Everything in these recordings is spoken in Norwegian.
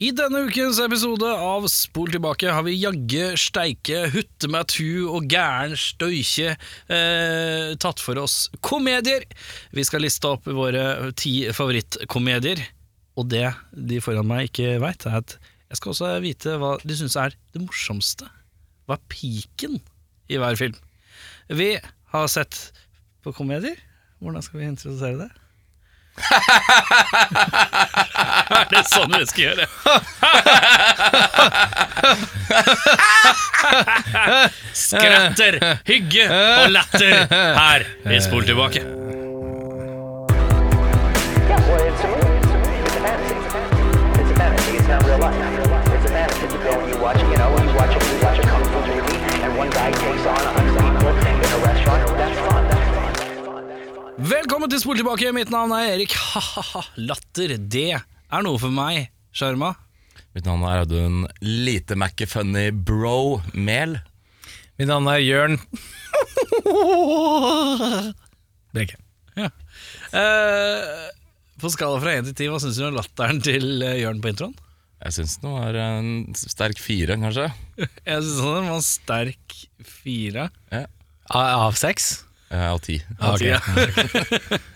I denne ukens episode av Spol tilbake har vi jagge, steike, hutte meg tu og gæren støykje eh, tatt for oss komedier. Vi skal liste opp våre ti favorittkomedier. Og det de foran meg ikke veit, er at jeg skal også vite hva de syns er det morsomste. Hva er piken i hver film? Vi har sett på komedier. Hvordan skal vi introdusere det? er det sånn vi skal gjøre? Skratter, hygge og latter her i Spol tilbake. Velkommen til Spol tilbake. Mitt navn er Erik. Ha-ha-ha. Latter, det er noe for meg. Sjarma. Mitt navn er Audun Lite Mackefunny Bro Mel. Mitt navn er Jørn Brekke. Eh, på skala fra 1 til 10, hva syns du om latteren til eh, Jørn på introen? Jeg syns den var en sterk fire, kanskje. Jeg syns den var en sterk fire. Ja, Av seks? Eh, Av ti. Av ti, Ja.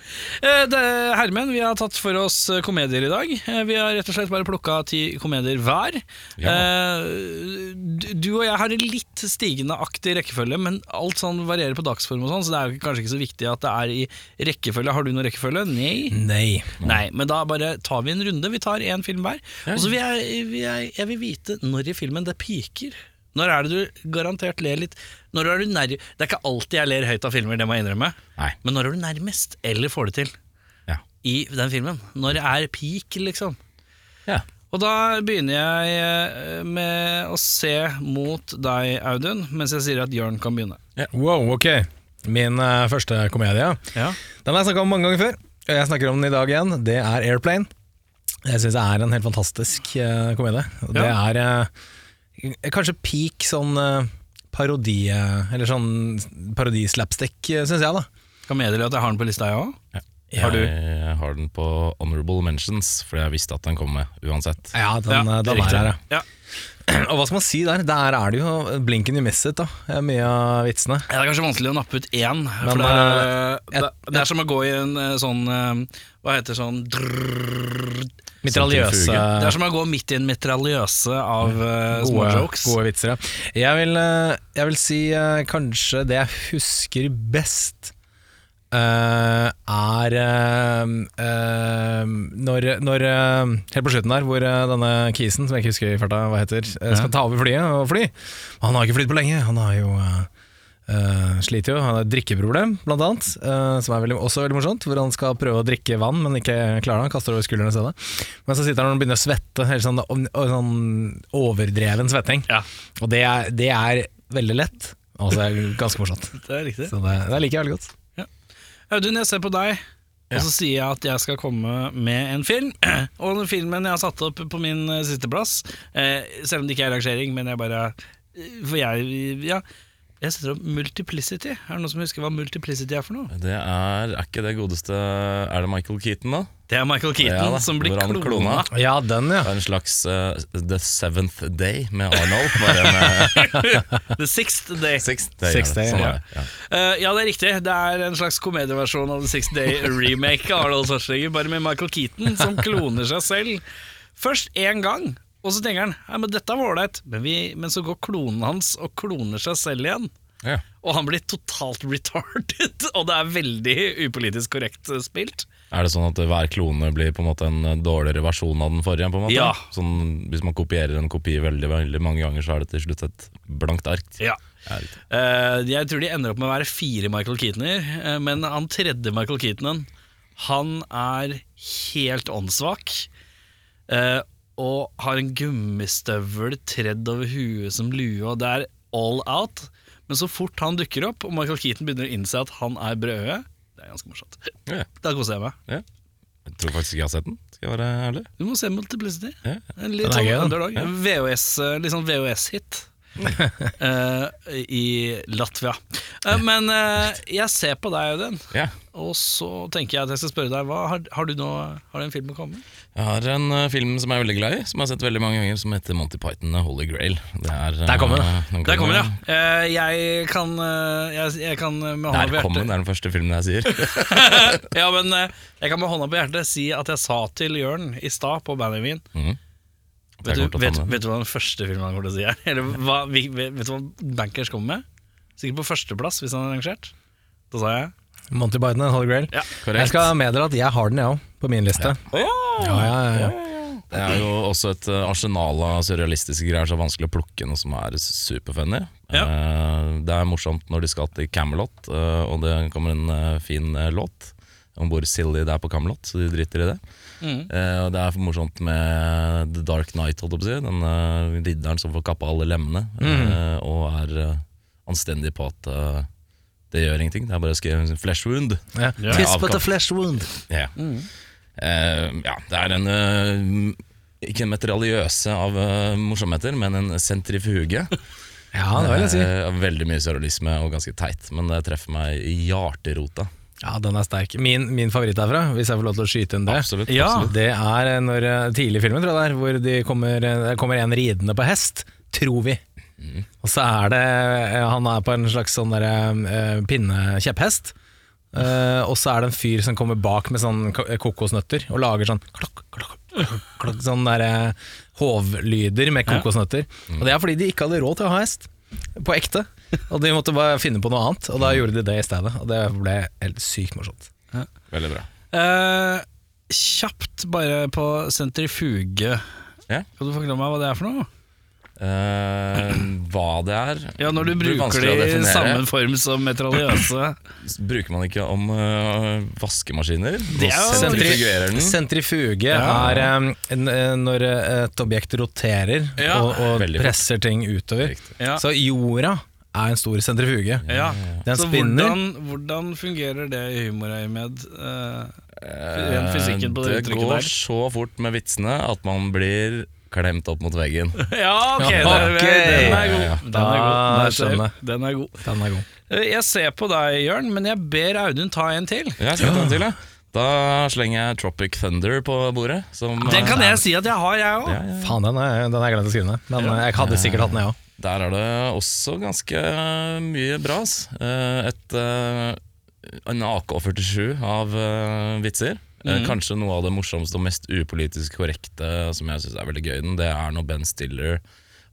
Eh, det, herremenn, vi har tatt for oss eh, komedier i dag. Vi har rett og slett bare plukka ti komedier hver. Ja. Eh, du- og jeg har en litt stigende akt i rekkefølge, men alt sånn varierer på dagsform, og sånn, så det er kanskje ikke så viktig at det er i rekkefølge. Har du noen rekkefølge? Nei. Nei. Nei, men da bare tar vi en runde. Vi tar én film hver. Og så vil jeg, vil jeg, jeg vil vite når i filmen det piker. Når er det du garantert ler litt? Når er du nær... Det er ikke alltid jeg ler høyt av filmer, det må jeg innrømme. Nei. Men når er du nærmest, eller får det til, Ja. i den filmen? Når er peak, liksom? ja. Og da begynner jeg eh, med å se mot deg, Audun, mens jeg sier at Jørn kan begynne. Wow, ok. Min uh, første komedie. Ja. Den har jeg snakka om mange ganger før. og Jeg snakker om den i dag igjen. Det er Airplane. Jeg syns det er en helt fantastisk uh, komedie. Det er eh, kanskje peak sånn eh, parodi eh, Eller sånn parodislapstick, uh, syns jeg, da. Kan meddele at jeg har den på lista, jeg òg. Har? Jeg har den på honorable mentions, fordi jeg visste at den kom med uansett. Ja, den, ja, den er her, ja. ja. Og hva skal man si der? Der er det jo blinken you miss it, da. Eh, Mye av vitsene. Ja, Det er kanskje vanskelig å nappe ut én. For Men, det, er, eh, det, det er som å gå i en eh, sånn eh, Hva heter sånn drrrr, Mitraljøse Det er som å gå midt i en mitraljøse av uh, gode, småjokes. gode vitser, ja. Jeg vil, eh, jeg vil si uh, kanskje det jeg husker best Uh, er uh, uh, når, når Helt på slutten der, hvor denne kisen, som jeg ikke husker i farta hva heter, skal ta over flyet og fly. Han har ikke flydd på lenge. Han har jo eh, sliter jo, han har et drikkeproblem, blant annet, Uh, som er veldig, også veldig morsomt. Hvor han skal prøve å drikke vann, men ikke klarer det. Han kaster over skuldrene stedet. Men så sitter han og begynner å svette, helt sånn, sånn overdreven svetting. Ja, Og det er, det er veldig lett, og så er det ganske morsomt. det er riktig. Så det, det liker jeg veldig godt. Audun, jeg ser på deg, Ja. og så sier jeg at jeg skal komme med en film. Og den filmen jeg har satt opp på min eh, sisteplass, eh, selv om det ikke er rangering, men jeg bare For jeg Ja. Jeg setter opp Multiplicity. Er det noen som husker hva Multiplicity er for noe? Det er, er ikke det godeste Er det Michael Keaton, da? Det er Michael Keaton Ja da, som blir klona. klona. Ja, den, ja. Det er en slags uh, The Seventh Day med Arnold. Bare med The Sixth Day. Sixth Day. Sixth det. Day, Sånn ja. er det, ja. Eh, ja, det er riktig. Det er en slags komedieversjon av The Sixth Day Remake av Arnold Schwarzenegger, bare med Michael Keaton som kloner seg selv. Først én gang, og så tenker han ja, men dette var ålreit, men, men så går klonen hans og kloner seg selv igjen. Ja. Og han blir totalt retarded, og det er veldig upolitisk korrekt eh, spilt. Er det sånn at hver klone blir på en måte en dårligere versjon av den forrige? på en måte? Ja. Sånn, hvis man kopierer en kopi veldig veldig mange ganger, så er det til slutt et blankt ark? Ja. Uh. Eh, jeg tror de ender opp med å være fire Michael Keatoner, uh, men han tredje Michael Keatonen, han er helt åndssvak. eh, og har en gummistøvel tredd over huet som lue, og det er all out. Men så fort han dukker opp, og Michael Keaton begynner å innse at han er brødøye det er ganske morsomt. Ja, Da koser jeg meg. ja. Jeg tror faktisk ikke jeg har sett den, skal jeg være ærlig. Du må se Multiplicity. Ja. En litt sånn. VHS, eh, litt sånn VHS-hit. eh, i Latvia. Eh, men eh, jeg ser på deg, Audun, Ja. og så tenker jeg at jeg skal spørre deg hva, har, har, du noe, har du en film å komme med? Jeg har en eh, film som jeg er veldig glad i, som jeg har sett veldig mange ganger, som heter Monty Python The Holy Grail. Det er, eh, Der kommer den. den Der kommer den, ja. Eh, jeg kan, eh, jeg, jeg kan med hånda Der på kommer den, hjertet det er den første filmen jeg sier. Ja, men eh, jeg kan med hånda på hjertet si at jeg sa til Jørn i stad på Bandywien Mhm. Vet, du, vet, vet du hva den første filmen han kommer til å si er? Eller hva, vi, vet, du hva Bankers kommer med? Sikkert på førsteplass, hvis han er rangert. Da sa jeg Monty Biden and Holy Grail. Ja, Jeg skal meddele at jeg har den, jeg òg, på min liste. Ja, ja, ja, ja. Det er jo også et eh, arsenal av surrealistiske greier, som er vanskelig å plukke noe som er superfunny. Ja. Eh, Det er morsomt når de skal til Camelot, eh, og det kommer en fin låt om hvor silly det er på Camelot, så de driter i det. Mm. Eh, Og det er morsomt med The Dark Knight, holdt jeg på å si. Den eh, ridderen som får kappa alle lemmene, eh, og er uh, anstendig på at uh, det gjør ingenting. Det er bare å skrive en flesh wound. Ja. Yeah. Tiss but Avkamp. a flesh wound. Ja. Eh, ja, det er en uh, Ikke en materialiøse av morsomheter, men en sentrifuge. Ja, det vil jeg si. Veldig mye surrealisme og ganske teit, men det treffer meg i hjerterota. Ja, den er sterk. Min, min favoritt derfra, hvis jeg får lov til å skyte inn det, Absolutt. Ja. absolutt. det er når eh, tidlig i filmen, tror jeg det er, hvor de kommer, eh, det kommer en ridende på hest, tror vi. Og så er det eh, Han er på en slags sånn der, eh, pinne-kjepphest. Eh, og så er det en fyr som kommer bak med sånn kokosnøtter og lager sånn klokk, klokk, klokk, klokk, sånn der, eh, hovlyder med kokosnøtter. Og det er fordi de ikke hadde råd til å ha hest. På ekte. Og de måtte bare finne på noe annet, og da gjorde de det i stedet. Og det ble helt sykt morsomt. Veldig bra. Eh, kjapt bare på sentrifuge. Ja. Kan du forklare meg hva det er for noe? Eh, hva det er Ja, Når du bruker det i samme form som metraliøse. Bruker man ikke om eh, vaskemaskiner? Det er jo- Sentrifugerer den. Sentrifuge Ja. er um, eh, når et objekt roterer Ja. og, og presser ting utover. Ja. Så jorda er en stor sentrifuge. Ja. Den Så spinner. hvordan, hvordan fungerer det i humorøyemed? Uh, fysikken på det det går der. så fort med vitsene at man blir klemt opp mot veggen. ja, ok, Ja, den, den er god. Den er god. Den, ser- skjønner. Den er god. Den er god. Eh, Jeg ser på deg, Jørn, men jeg ber Audun ta en til. Jeg skal ta en til, ja. Da slenger jeg Tropic Thunder på bordet. Som, Den kan eh, jeg si at jeg har, jeg òg. ja, ja. Faen, den er, er jeg glemt å skrive ned. Men eh, jeg hadde sikkert hatt den, jeg òg. Der er det også ganske mye bra. Eh, Et, eh, en AK-47 av eh, vitser. Eh, Kanskje noe av det morsomste og mest upolitisk korrekte som jeg syns er veldig gøy, det er når Ben Stiller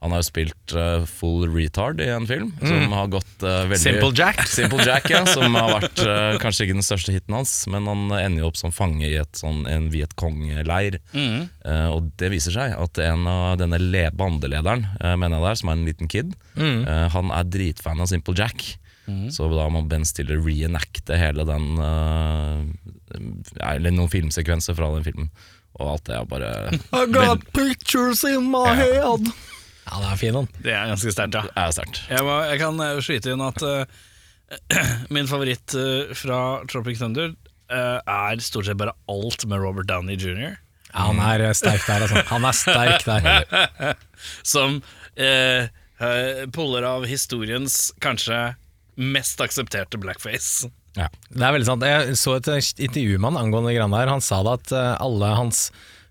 Han har jo spilt uh, full retard i en film, som har gått uh, veldig Simple Jack. Simple Jack, ja, som har vært uh, kanskje ikke den største hiten hans, men han ender jo opp som fange i et sånn, en Vietcong-leir. Eh, og det viser seg at en av denne le bandelederen, mener jeg det er, som er en liten kid, eh, han er dritfan av Simple Jack. Så da må Ben Stiller reenacte hele den Eller noen filmsekvenser fra den filmen. Og alt det er bare I got pictures in my head. Ja, det er fin, den. Det er ganske sterkt, ja. er sterkt. Jeg, må, jeg kan eh, skyte inn at uh, min favoritt uh, fra Tropic Thunder uh, er stort sett bare alt med Robert Downey jr. Ja, han er sterk der, altså. Han er sterk der. Som puller av historiens kanskje mest aksepterte blackface. Ja. Det er veldig sant. Jeg så et eh, intervju med han angående greiene der. Han sa da at eh, alle hans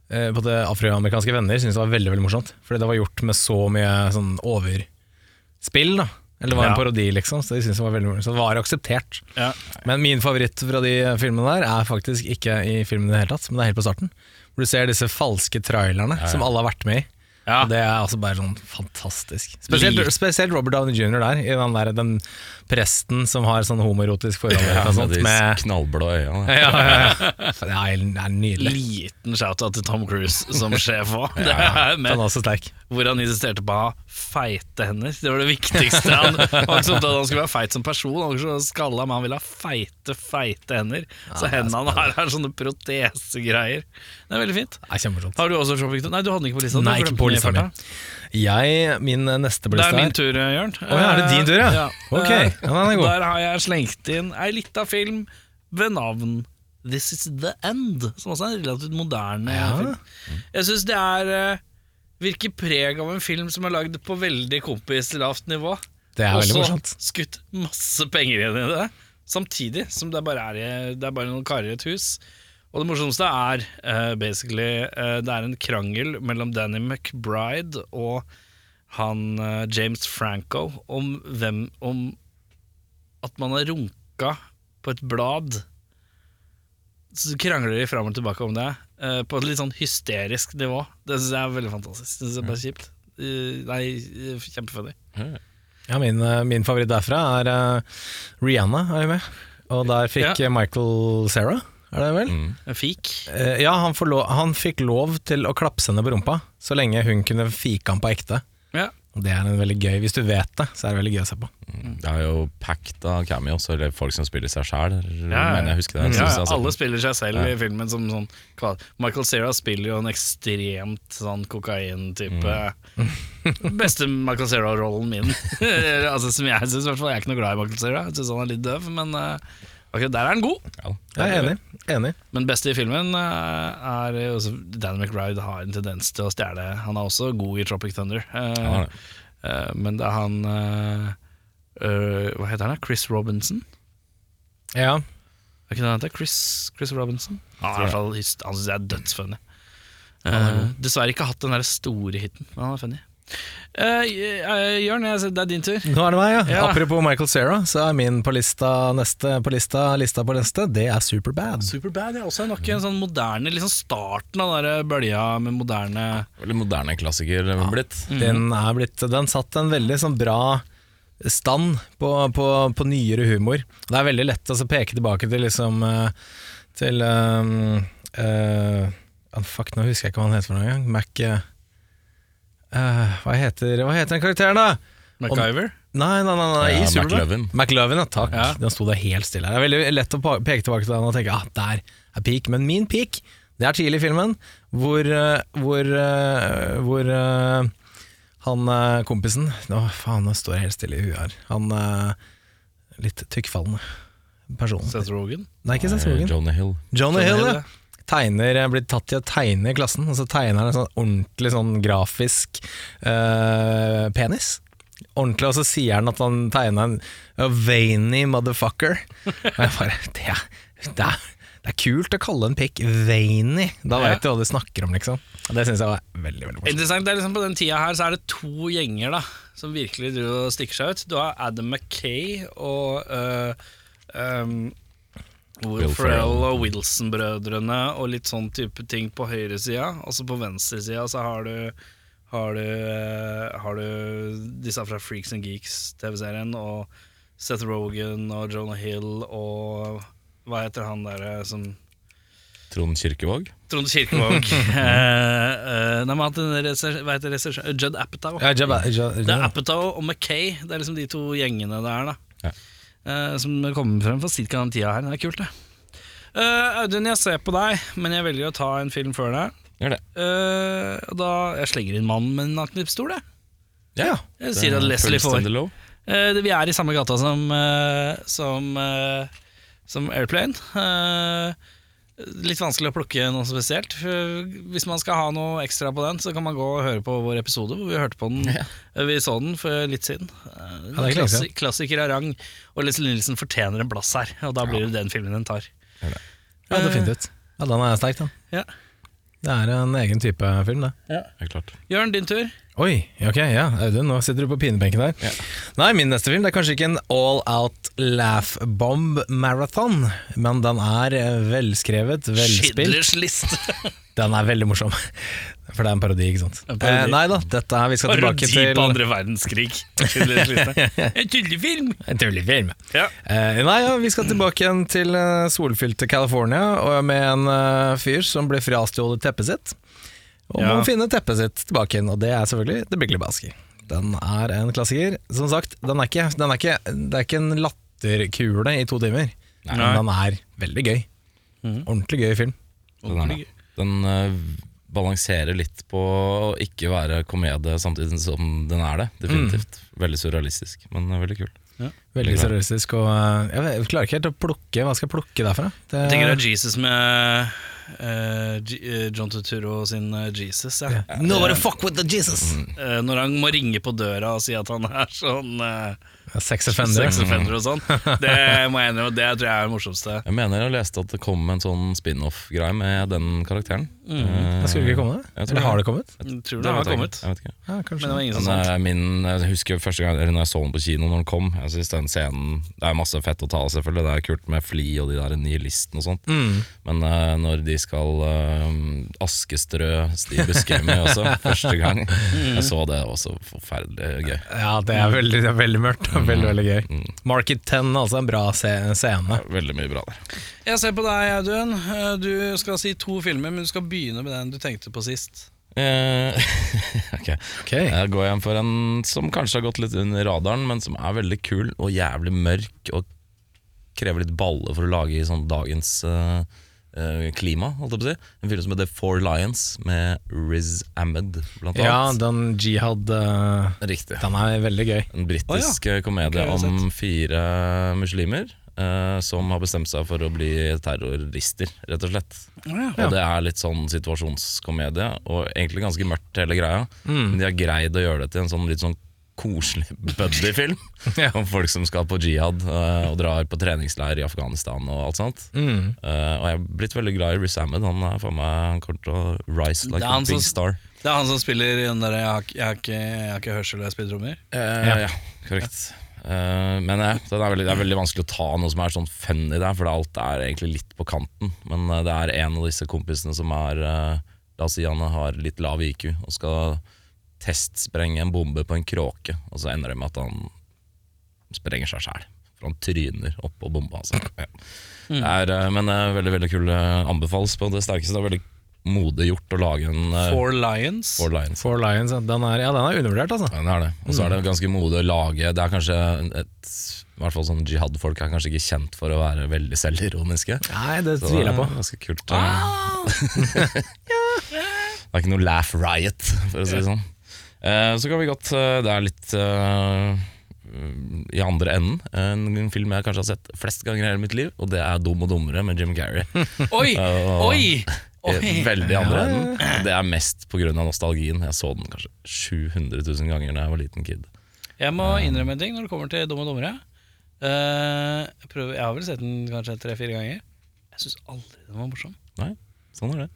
eh, både afroamerikanske venner syntes det var veldig veldig morsomt. Fordi det var gjort med så mye sånn overspill. da Eller det var en parodi, liksom. Så de syntes det var veldig morsomt Så det var akseptert. Ja. Men min favoritt fra de filmene der er faktisk ikke i filmen i det hele tatt, men det er helt på starten. Hvor du ser disse falske trailerne som alle har vært med i. Ja. Og det er altså bare sånn fantastisk. Spesielt, spesielt Robert Downey jr. der, i den, der, den presten som har sånn homoerotisk forhold. Ja, og sånt, med de med, knallblå øynene. ja, ja, ja. Det er, det er nydelig. Liten shout-out til Tom Cruise som sjef òg. han er også sterk. Hvor han insisterte på å ha feite hender. Det var det viktigste. Han han var ikke sånn at han skulle være feit som person, han var ikke så skalla, men han ville ha feite, feite hender. Så hendene han har er sånne protesegreier. Det er veldig fint. Er. Har du også Thunder? Nei, du hadde den ikke på lista. Nei, ikke på lista mi. Jeg, min neste på Det er min tur, Jørn. Oh, ja, er det din tur, ja? Ok, Eh, ja, den er god. Der har jeg slengt inn ei lita film ved navn This Is The End, som også er en relativt moderne Ja. film. Jeg syns det er eh, virker preg av en film som er lagd på veldig kompislavt nivå. Det er og så skutt masse penger inn i det, samtidig som det bare er, det er bare noen karer i et hus. Og det morsomste er uh, basically uh, Det er en krangel mellom Danny McBride og han uh, James Franco om hvem Om at man har runka på et blad. Så krangler de fram og tilbake om det, på et litt sånn hysterisk nivå. Det syns jeg er veldig fantastisk. Det synes jeg er bare kjipt. Eh, nei, kjempefunny. Ja, min, min favoritt derfra er Rihanna er jo med. Og der fikk Ja. Michael Cera, er det vel? En fik. Eh, ja, han, får lov, han fikk lov til å klapse henne på rumpa, så lenge hun kunne fike han på ekte. Ja. Og det er en veldig gøy, Hvis du vet det, så er det veldig gøy å se på. Det er jo packed av cameos, eller folk som spiller seg sjæl. Ja, ja. Ja, synes sett alle spiller seg selv Ja. i filmen som sånn Michael Cera spiller jo en ekstremt sånn kokain-type Mm. Beste Michael Cera-rollen min. altså Som jeg syns, i hvert fall. Jeg er ikke noe glad i Michael Cera. Jeg syns han er litt døv, men uh, akkurat der er han god. Ja. Jeg er enig. enig. Men beste i filmen eh, er også Dan McBride har en tendens til å stjele. Han er også god i Tropic Thunder, eh, Han eh, men det er han eh, eh, Hva heter han? Chris Robinson? Ja, Er ikke det han heter? Chris, Chris Robinson? Han, er i hvert fall hyst- han syns jeg er dødsfunny. Han er Eh, dessverre ikke hatt den der store hiten, men han er funny. Eh, eh, Jørn, det er din tur. nå er det meg, ja. Ja. Apropos Michael Cera, så er min på lista neste på lista, lista på neste, det er Superbad. Superbad er også nok en sånn moderne Liksom starten av den bølja med moderne Veldig moderne klassiker blitt. Den, er blitt, den satt en veldig sånn bra stand på, på, på nyere humor. Det er veldig lett å altså, peke tilbake til liksom eh, Til um, eh, ah, Fuck, nå husker jeg ikke hva han heter for noe engang. Mac eh, hva, heter, hva heter den karakteren, da? MacGyver. Nei, nei, nei, nei i Ja. McLovin. McLovin, ja, takk. Ja. Den sto der helt stille. her. Det er veldig lett å pa- peke tilbake til den og tenke ah, der er peak. Men min peak, det er tidlig i filmen, hvor, eh, hvor, eh, hvor eh, han eh, kompisen Å, faen, nå står jeg helt stille i huet her. Han eh, litt tykkfallende personen. Seth Rogen. Nei, ikke Seth Rogen. Jonah Hill. Johnny Hill, Hill, ja. Tegner, blir tatt til å tegne i klassen, og så tegner han en sånn ordentlig sånn grafisk øh, penis. Ordentlig, og så sier han at han tegner en veiny motherfucker. Og jeg bare, det det, er, det er kult å kalle en pikk veiny. Da Ja. vet du hva du snakker om, liksom. Og det syns jeg var veldig veldig morsomt. Interessant, det er liksom På den tida her så er det to gjenger da som virkelig driver og stikker seg ut. Du har Adam Mackay og øh, um, Will Will Ferrell og Wilson-brødrene og litt sånn type ting på høyresida. Og så på venstresida så har du har du, øh, har du disse fra Freaks and Geeks, TV-serien, og Seth Rogan og Jonah Hill og Hva heter han derre som Trond Kirkevåg. Trond Kirkevåg. eh, eh, nei, men at den regissør- hva heter regissøren? Judd Apatow. Ja, Judd, Judd, Judd. Det er Apatow og Mackay. Det er liksom de to gjengene der, da. Ja. Eh, som kommer frem for ca. den tida her. Det er kult, det. Eh, Audun, jeg ser på deg, men jeg velger å ta en film før deg. Gjør det. Eh, og da Jeg slenger inn mannen med en nakenpistol, jeg. Ja, Jeg sier at Leslie får. Eh, det- vi er i samme gata som eh, Som, eh, som Airplane. Eh, litt vanskelig å plukke noe spesielt. Hvis man skal ha noe ekstra på den, så kan man gå og høre på vår episode, hvor vi hørte på den. ja. Vi så den for litt siden. Ja, det klassi klassiker av rang. Og Leslie Nielsen fortjener en plass her, og da blir det den filmen den tar. Ja, definitivt. Ja, den er sterk, den. Ja. Det er en egen type film, det. Klart. Jørn, din tur. Oi, ok, ja, Audun, nå sitter du på pinebenken der. Nei, min neste film det er kanskje ikke en all out laugh bomb marathon, men den er eh, velskrevet, velspilt. Schindlers liste. Den er veldig morsom. For det er en parodi, ikke sant. Parodi. Eh, nei da, dette er, vi skal tilbake Parodi til på andre verdenskrig. En tullefilm. en tullefilm. Ja. Eh, nei, ja, vi skal tilbake igjen til eh, solfylte California, og med en uh, fyr som ble frastjålet teppet sitt. Og Ja. må finne teppet sitt tilbake igjen, og det er selvfølgelig The Big Lebowski. Den er en klassiker. Som sagt, den er ikke, den er ikke, det er ikke en latterkule i to timer, Nei. men den er veldig gøy. Ordentlig gøy film. Den, er, den uh, balanserer litt på å ikke være komedie samtidig som den er det. Definitivt. Veldig surrealistisk, men eh, veldig kul. Veldig seriøstisk. Og, eh, jeg, jeg klarer ikke helt å plukke Hva skal jeg plukke derfra? Det, Jeg tenker det er Jesus med eh, eh, John Turturro sin eh, Jesus. Ja. Nobody fuck with the Jesus! Eh, når han må ringe på døra og si at han er sånn uh, Sex offender. sex offender og sånn. Det må jeg innrømme, det tror jeg er det morsomste. Jeg mener jeg leste at det kom en sånn spin-off-greie med den karakteren. Mm. Det skulle ikke komme det? Eller har det. det kommet? Jeg tror det det har kommet. Jeg vet ikke. Ja, men det var ingen som Men eh, min, jeg husker første gang Eller når jeg så den på kino når den kom. Jeg synes den scenen Det er masse fett å ta av, selvfølgelig. Det er kult med Fli og de der nihilistene og sånt. Mm. Men uh, når de skal uh, askestrø Steve Buscemi også, første gang jeg så det, var så forferdelig gøy. Ja, det er veldig, det er veldig mørkt og veldig veldig gøy. Market 10, altså en bra scene. scene. Veldig mye bra der. Jeg ser på deg, Audun. Eh, Du skal si to filmer, men du skal begynne med den du tenkte på sist. Uh, ok. Ok. Jeg går hjem for en som kanskje har gått litt under radaren, men som er veldig kul og jævlig mørk og krever litt balle for å lage i sånn dagens uh, eh, klima, holdt jeg på å si. En film som heter Four Lions, med Riz Ahmed, blant Ja, den jihad uh, Riktig. Den er veldig gøy. En britisk eh, komedie Ikke om fire muslimer som har bestemt seg for å bli terrorister, rett og slett. ja. Og det er litt sånn situasjonskomedie, og egentlig ganske mørkt hele greia. Men de har greid å gjøre det til en sånn litt sånn koselig buddy-film. Ja. Om folk som skal på jihad eh, og drar på treningsleir i Afghanistan og alt sånt. Mm. Eh, og jeg er blitt veldig glad i Riz Ahmed. Han er for meg Han kommer til å rise like a big star. Det er han som spiller i den der jeg har, ikke- jeg jeg har ikke hørsel jeg spiller trommer. Eh, ja. korrekt. Eh, men ja, det, er veldig, det er veldig vanskelig å ta noe som er sånn funny der, for alt er egentlig litt på kanten. Men eh, det er en av disse kompisene som er eh, La oss si han har litt lav IQ og skal testsprenge en bombe på en kråke, og så ender det med at han sprenger seg sjæl. For han tryner oppå bomba. Altså. Ja. Det er, men veldig veldig kul. Anbefales på det sterkeste. Det er veldig modig gjort å lage en uh, Four Lions. Four Lions. Four Lions, den er, ja, den er undervurdert, altså. Ja, det er det. Og så er det ganske modig å lage Det er kanskje et I hvert fall sånn jihad-folk er kanskje ikke kjent for å være veldig selvironiske. Nei, det Så tviler jeg på. Ganske kult. eh. det er ikke noe laugh riot, for å si det sånn. Uh, så kan vi godt uh, Det er litt uh, i andre enden. En film jeg kanskje har sett flest ganger i hele mitt liv, og det er Dum og dummere med Jim Carrey. Oi! Oi! I Oi! Veldig andre enden. Det er mest pga. nostalgien. Jeg så den kanskje 700 000 ganger da jeg var liten kid. Jeg må innrømme en ting når det kommer til Dum og dummere. Eh, jeg, prøver, jeg har vel sett den kanskje tre-fire ganger. Jeg syns aldri den var morsom. Nei, sånn er det.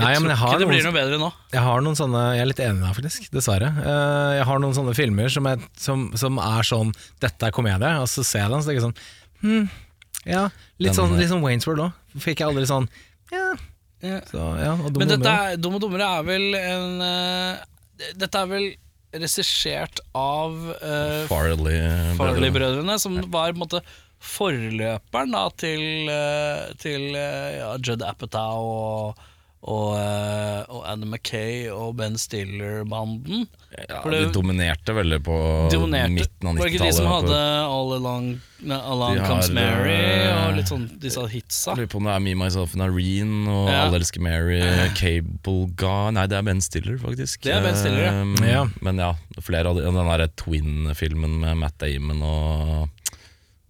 Nei, jeg tror ikke det blir noe bedre nå. jeg har noen sånne Jeg er litt enig med deg, faktisk. Dessverre. Eh, jeg har noen sånne filmer som, er, som, som er sånn Dette er komedie, og så ser jeg den, så tenker jeg sånn hm, Ja, litt Den- sånn, litt sånn Waynesworld òg. Fikk jeg aldri sånn Ja. Ja. Så, ja og dum Men dette er, Dum og dummere er vel en uh, Dette er vel regissert av uh, Farley-brødrene. Farley-brødrene, som var på en måte forløperen da, til, uh, til uh, ja, Judd Apatow og, og, eh, og Anna Mackay og Ben Stiller-banden. Ja, de dominerte veldig på Dominerte. midten av 90-tallet. Var det ikke de som hadde All Along, ne, Along har, Comes Mary eh, og litt sånn disse hitsa? Jeg lurer på om det er Me, Myself and Irene og Ja. Alle elsker Mary, Cable Guy Nei, det er Ben Stiller, faktisk. Det er Ben Stiller, ja. Um, Ja. Men ja, flere av de, den der Twin-filmen med Matt Damon og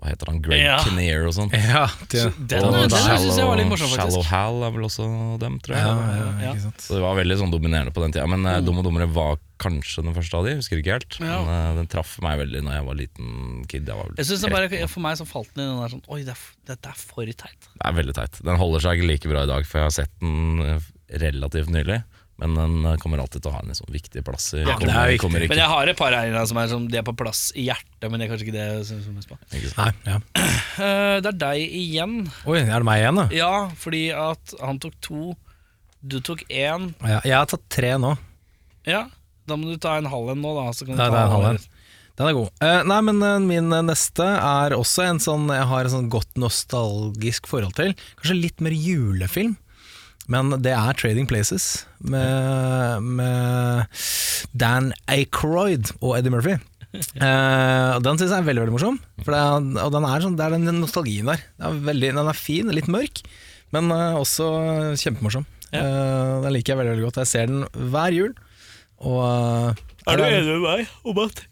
Hva heter han? Greg Ja. Kinnear og sånn. Ja, det, Den, Og den Shallow- syns jeg var litt morsom, faktisk. Shallow. Hal er vel også dem, tror jeg. ja, ja, Ja. ikke sant. Så det var veldig sånn dominerende på den tida. Men Mm. eh, Dum og dummere var kanskje den første av de, husker ikke helt. Ja. Men uh, den traff meg veldig når jeg var liten kid. Jeg var vel Jeg synes det bare, For meg så falt den i den der sånn Oi, det er, dette er for teit. Det er veldig teit. Den holder seg ikke like bra i dag, for jeg har sett den eh, relativt nylig. Men den eh, kommer alltid til å ha en liksom plass. I Ja, det er kommer, viktig. kommer Men jeg har et par her som er sånn, de er på plass i hjertet, men det er kanskje ikke det jeg synes mest på. Nei, ja. uh, det er deg igjen. Oi, er det meg igjen, da? Ja, fordi at han tok to, du tok én. Ja, jeg har tatt tre nå. Ja, da må du ta en halv en nå, da. Så kan du Nei, ta det er en halv en. Den er god. Uh, nei, men uh, min neste er også en sånn jeg har en sånn godt nostalgisk forhold til. Kanskje litt mer julefilm. Men det er Trading Places med, med Dan Aykroyd og Eddie Murphy. Uh, den syns jeg er veldig veldig morsom. For det er, og den er sånn, det er den nostalgien der. Den er, veldig, den er fin, litt mørk, men uh, også kjempemorsom. Eh, den liker jeg veldig veldig godt. Jeg ser den hver jul. Og Er du enig med meg om at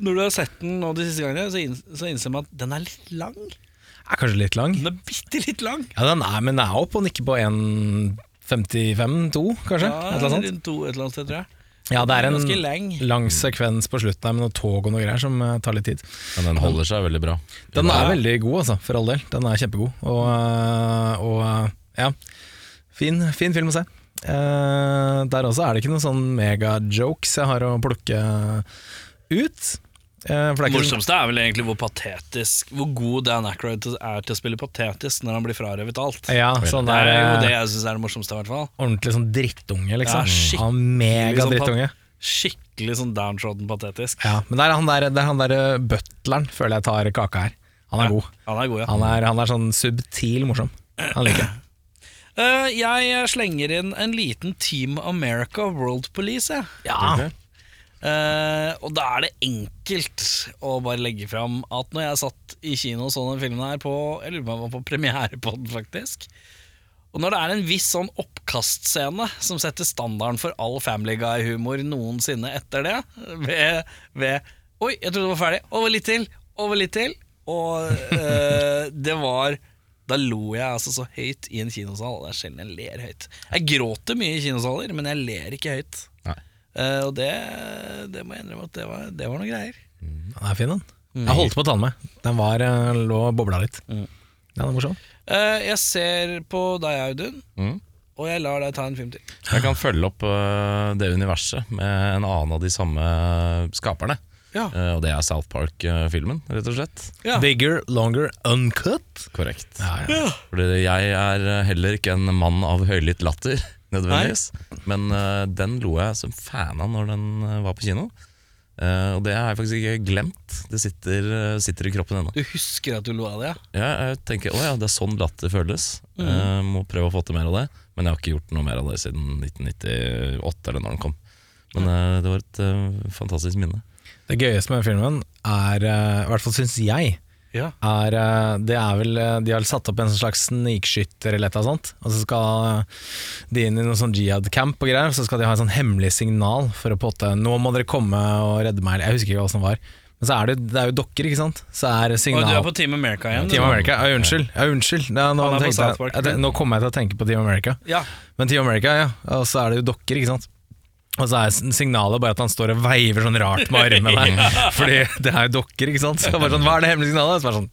når du har sett den nå de siste gangene, så, inn, så innser man at den er litt lang? Er kanskje litt lang. Den er bitte litt lang. Ja, den er, men den er oppe og nikker på 1,55-2, kanskje? Ja, et eller annet sånt. rundt to et eller annet sted, tror jeg. Ja, det er en lang. lang sekvens på slutten her med noe tog og noe greier som eh, tar litt tid. Men den holder seg veldig bra. Den er veldig god, altså, for all del. Den er kjempegod. Og, øh, og øh, ja, fin, fin film å se. Eh, der også er det ikke noen sånn mega-jokes jeg har å plukke ut. Eh, for det er morsomste er vel egentlig hvor patetisk Hvor god Dan Aykroyd er til å spille patetisk når han blir frarøvet alt. ja, sånn det er jo eh, det jeg syns er det morsomste, i hvert fall. ordentlig sånn drittunge, liksom. Ja, skikkelig Han er mega sånn drittunge. Skikkelig sånn downtrodden patetisk. Ja, men det er han der, det er han der eh, butleren, føler jeg tar kaka her. Han er Ja, god. Han er god, ja. Han er, han er sånn subtil morsom. Han liker jeg. Eh, jeg slenger inn en liten Team America World Police, jeg. Ja. Ok. Eh, og da er det enkelt å bare legge fram at når jeg satt i kino og så den filmen her på Jeg lurer på om jeg var på premiere på den, faktisk. Og når det er en viss sånn oppkastscene som setter standarden for all Family Guy-humor noensinne etter det, ved, ved Oi, jeg trodde det var ferdig. Over litt til. Over litt til. Og uh, det var Da lo jeg altså så høyt i en kinosal. Det er sjelden jeg ler høyt. Jeg gråter mye i kinosaler, men jeg ler ikke høyt. Nei. Eh, og det, det må jeg innrømme at det var, det var noe greier. Han er fin, han. Jeg holdt på å ta den med. Den var, eh, lå og bobla litt. Mm. Ja, den er morsom. Eh, jeg ser på deg, Audun, Mm. og jeg lar deg ta en film til. Jeg kan følge opp øh, det universet med en annen av de samme skaperne. Ja. Eh, og det er South Park-filmen, rett og slett. Ja. Bigger, longer, uncut. Korrekt. Ja, ja. Fordi jeg er eh, heller ikke en mann av høylytt latter, nødvendigvis. Men uh, den lo jeg som fan av når den eh, var på kino. Uh, og det har jeg faktisk ikke glemt. Det sitter, sitter i kroppen ennå. Du husker at du lo av det, ja? Ja, jeg tenker å ja, det er sånn latter føles. Eh, må prøve å få til mer av det. Men jeg har ikke gjort noe mer av det siden 1998, eller når den kom. Men det var et fantastisk minne. Det gøyeste med filmen er, i hvert fall syns jeg, Ja. er eh, Det er vel eh, De har satt opp en slags snikskytter eller noe sånt. Og så skal de inn i noen sånn jihad-camp og greier. Så skal de ha en sånn hemmelig signal for å potte Nå må dere komme og redde meg. Jeg husker ikke hva som var. Men så er det, det er jo dokker, ikke sant? Så er Og du er på Team America igjen? Team America. Ja, unnskyld. Ja, unnskyld. Ja, nå, tenkte jeg, jeg, nå kommer jeg til å tenke på Team America. Ja. Men Team America, ja. Og så er det jo dokker, ikke sant. Og så er signalet bare at han står og veiver sånn rart med armene. Fordi det er jo dokker, ikke sant. Så bare sånn, Hva er det hemmelige signalet? Og Så bare sånn,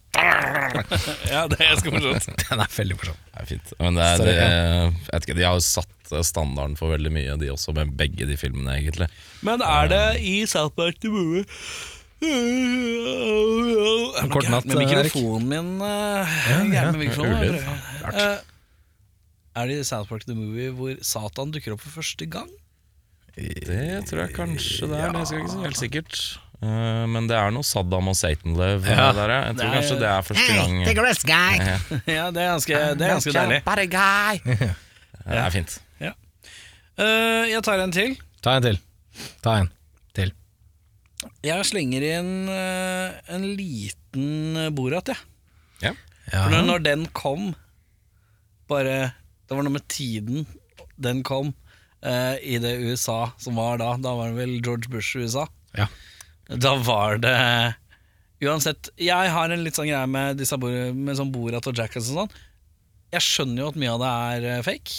ja, det er ganske morsomt. Den er veldig morsom. Det er fint. Men det er, Sorry, det, jeg vet ikke, de har jo satt eh, standarden for veldig mye, de også, med begge de filmene, egentlig. Men er det i South Park the Movie kort natt, med Erik. mikrofonen min. eh, Ja, ja. med mikrofonen. Ulyd. Eh, Er det i South Park the Movie hvor Satan dukker opp for første gang? Det tror jeg kanskje det er, det skal jeg ikke si helt sikkert. Uh, men det er noe Saddam og Satan-love Ja. der, ja. Jeg tror Det er- kanskje det er første gang. ja, det er ganske, det er ganske deilig. Det er fint. Eh, jeg tar en til. Ta en til. Ta en til. Jeg slenger inn uh, en liten eh, Borat, jeg. Ja. For når, når den kom Bare Det var noe med tiden den kom eh, i det USA som var da. Da var det vel George Bush i USA. Ja. Da var det Uansett, jeg har en litt sånn greie med, disse, Bor- med sånn Borat og Jackass og sånn. Jeg skjønner jo at mye av det er eh, fake,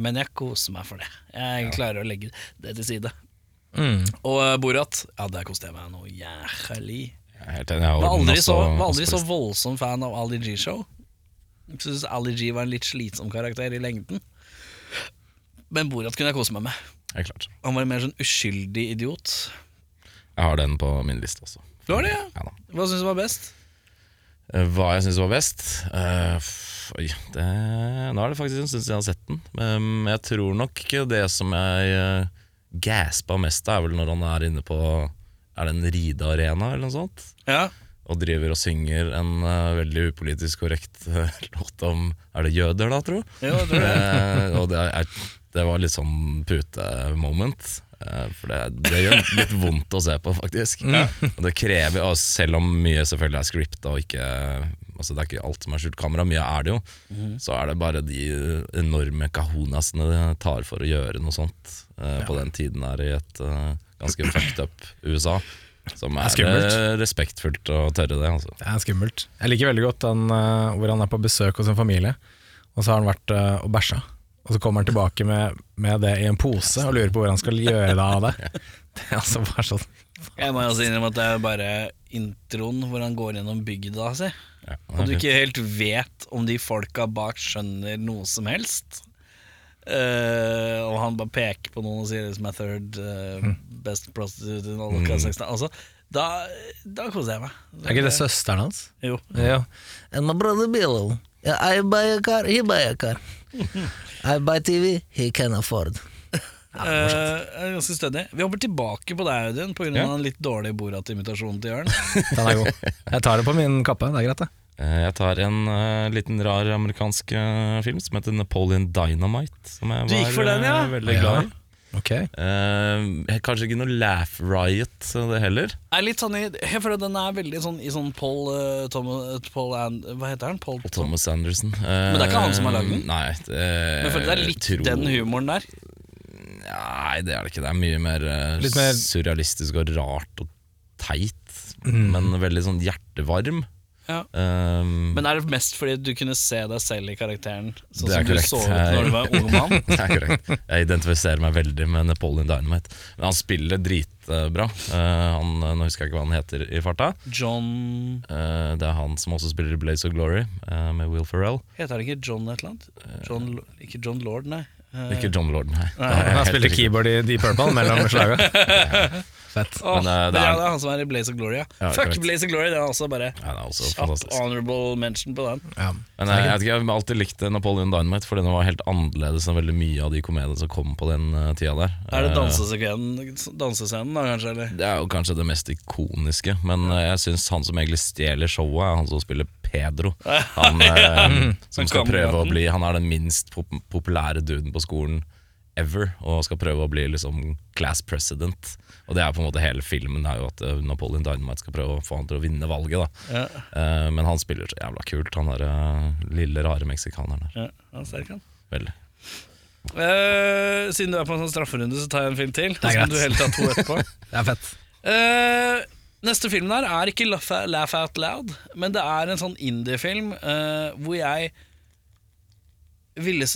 men jeg koser meg for det. Jeg klarer å legge det til side. Mm. Og eh, Borat, ja, der koste jeg meg noe jævlig. Jeg er helt enig. Jeg har Var aldri, også- så, var aldri så voldsom fan av Ali G-show. Jeg synes Ali G var en litt slitsom karakter i lengden. Men Borat kunne jeg kose meg med. Ja, klart. Han var en mer sånn uskyldig idiot. Jeg har den på min liste også. Du har det, ja. Ja da. Hva syns du var best? Eh, Hva jeg syns var best? Uh, oi, det, nå er det faktisk en stund siden jeg har sett den. Men jeg tror nok det som jeg uh, gaspa mest av, er vel når han er inne på Er det en ridearena eller noe sånt? Ja, Og driver og synger en uh, veldig upolitisk korrekt uh, låt om Er det jøder, da, tro? Ja, det tror jeg. Og det, er, det var litt sånn pute-moment. eh, for det, det gjør litt vondt å se på, faktisk. Og det krever, og selv om mye selvfølgelig er scripta og ikke Altså Det er ikke alt som er skjult kamera, mye er det jo. Så er det bare de enorme kahonasene det tar for å gjøre noe sånt eh, på den tiden her i et uh, ganske fucked up USA. Som er er, respektfullt å tørre det. Altså. Det er skummelt. Jeg liker veldig godt den hvor han er på besøk hos en familie, og så har han vært uh, og bæsja. Og så kommer han tilbake med, med det i en pose og lurer på hvor han skal gjøre det av det. Det er altså bare sånn Jeg må også innrømme at det er bare introen hvor han går gjennom bygda si. Ja, Og du ikke helt vet om de folka bak skjønner noe som helst. Uh, og han bare peker på noen og sier liksom, my third eh, best prostitute in all of Kazakhstan. Altså, da, da koser jeg meg. Er ikke det søsteren hans? Jo. Ja. And my brother Bill. Yeah, I buy a car, he buy a car. I buy TV, he can afford. Eh, jeg er ganske stødig. Vi hopper tilbake på deg, Audun, pga. Ja. den litt dårlige Borat-imitasjonen til Jørn. Den er god. Jeg tar det på min kappe, det er greit det. Eh, Jeg tar en uh, liten rar amerikansk uh, film som heter Napoleon Dynamite. Som jeg Du gikk var for den, ja? eh, veldig glad i. Ok. Eh, kanskje ikke noe Laugh Riot, eh, det heller. Er litt sånn i, jeg føler den er veldig sånn i sånn Paul, uh, Thomas, Paul and, Hva heter han? Paul, Thomas Anderson. Men det er ikke han som har lagd den? Nei. Det, Men jeg føler det er litt tror- den humoren der. Nei, det er det ikke. Det er mye mer, eh, mer- surrealistisk og rart og teit. Mm. Men veldig sånn hjertevarm. Ja. Um, Men er det mest fordi du kunne se deg selv i karakteren? Sånn som korrekt. du så ut når du var ung mann? det er korrekt. Jeg identifiserer meg veldig med Napoleon Dynamite. Men han spiller dritbra. Uh, han, nå husker jeg ikke hva han heter i farta. John uh, det er han som også spiller i Blaze of Glory, uh, med Will Ferrell. Heter han ikke John et eller annet? John, ikke John Lord, nei. Ikke John Lord, nei. Er Han spilte keyboard i Deep Purple mellom slaga. Fett. Åh, Men, eh, det det, er- er, det er han som er i Blaze of Glory, ja. Ja, Fuck korrekt. Blaze of Glory, det er også bare Ja, det er også kjapp fantastisk. honorable mention på den. Ja. Men jeg, jeg, vet ikke, jeg har alltid likt Napoleon Dynamite, fordi den var helt annerledes enn veldig mye av de komediene som kom på den eh, tida der. Er det Eh, dansescenen, dansescenen da, kanskje? Eller? Det er jo kanskje det mest ikoniske, men eh, jeg syns han som egentlig stjeler showet, er han som spiller Pedro. Han eh, som skal prøve å bli Han er den minst pop populære duden på skolen ever, og skal prøve å bli liksom class president. Og det er på en måte hele filmen, er jo at eh, Napoleon Dynamite skal prøve å få han til å vinne valget. da Ja, Uh, Men han spiller så jævla kult, han der uh, lille, rare meksikaneren der. ja, han er sterk, han. Veldig. Uh, siden du er på en sånn strafferunde, så tar jeg en film til. Det er greit. du helt ta to etterpå. Det er fett. Eh, neste film der er ikke Laugh, Laugh Out Loud, men det er en sånn indie-film eh, hvor jeg ville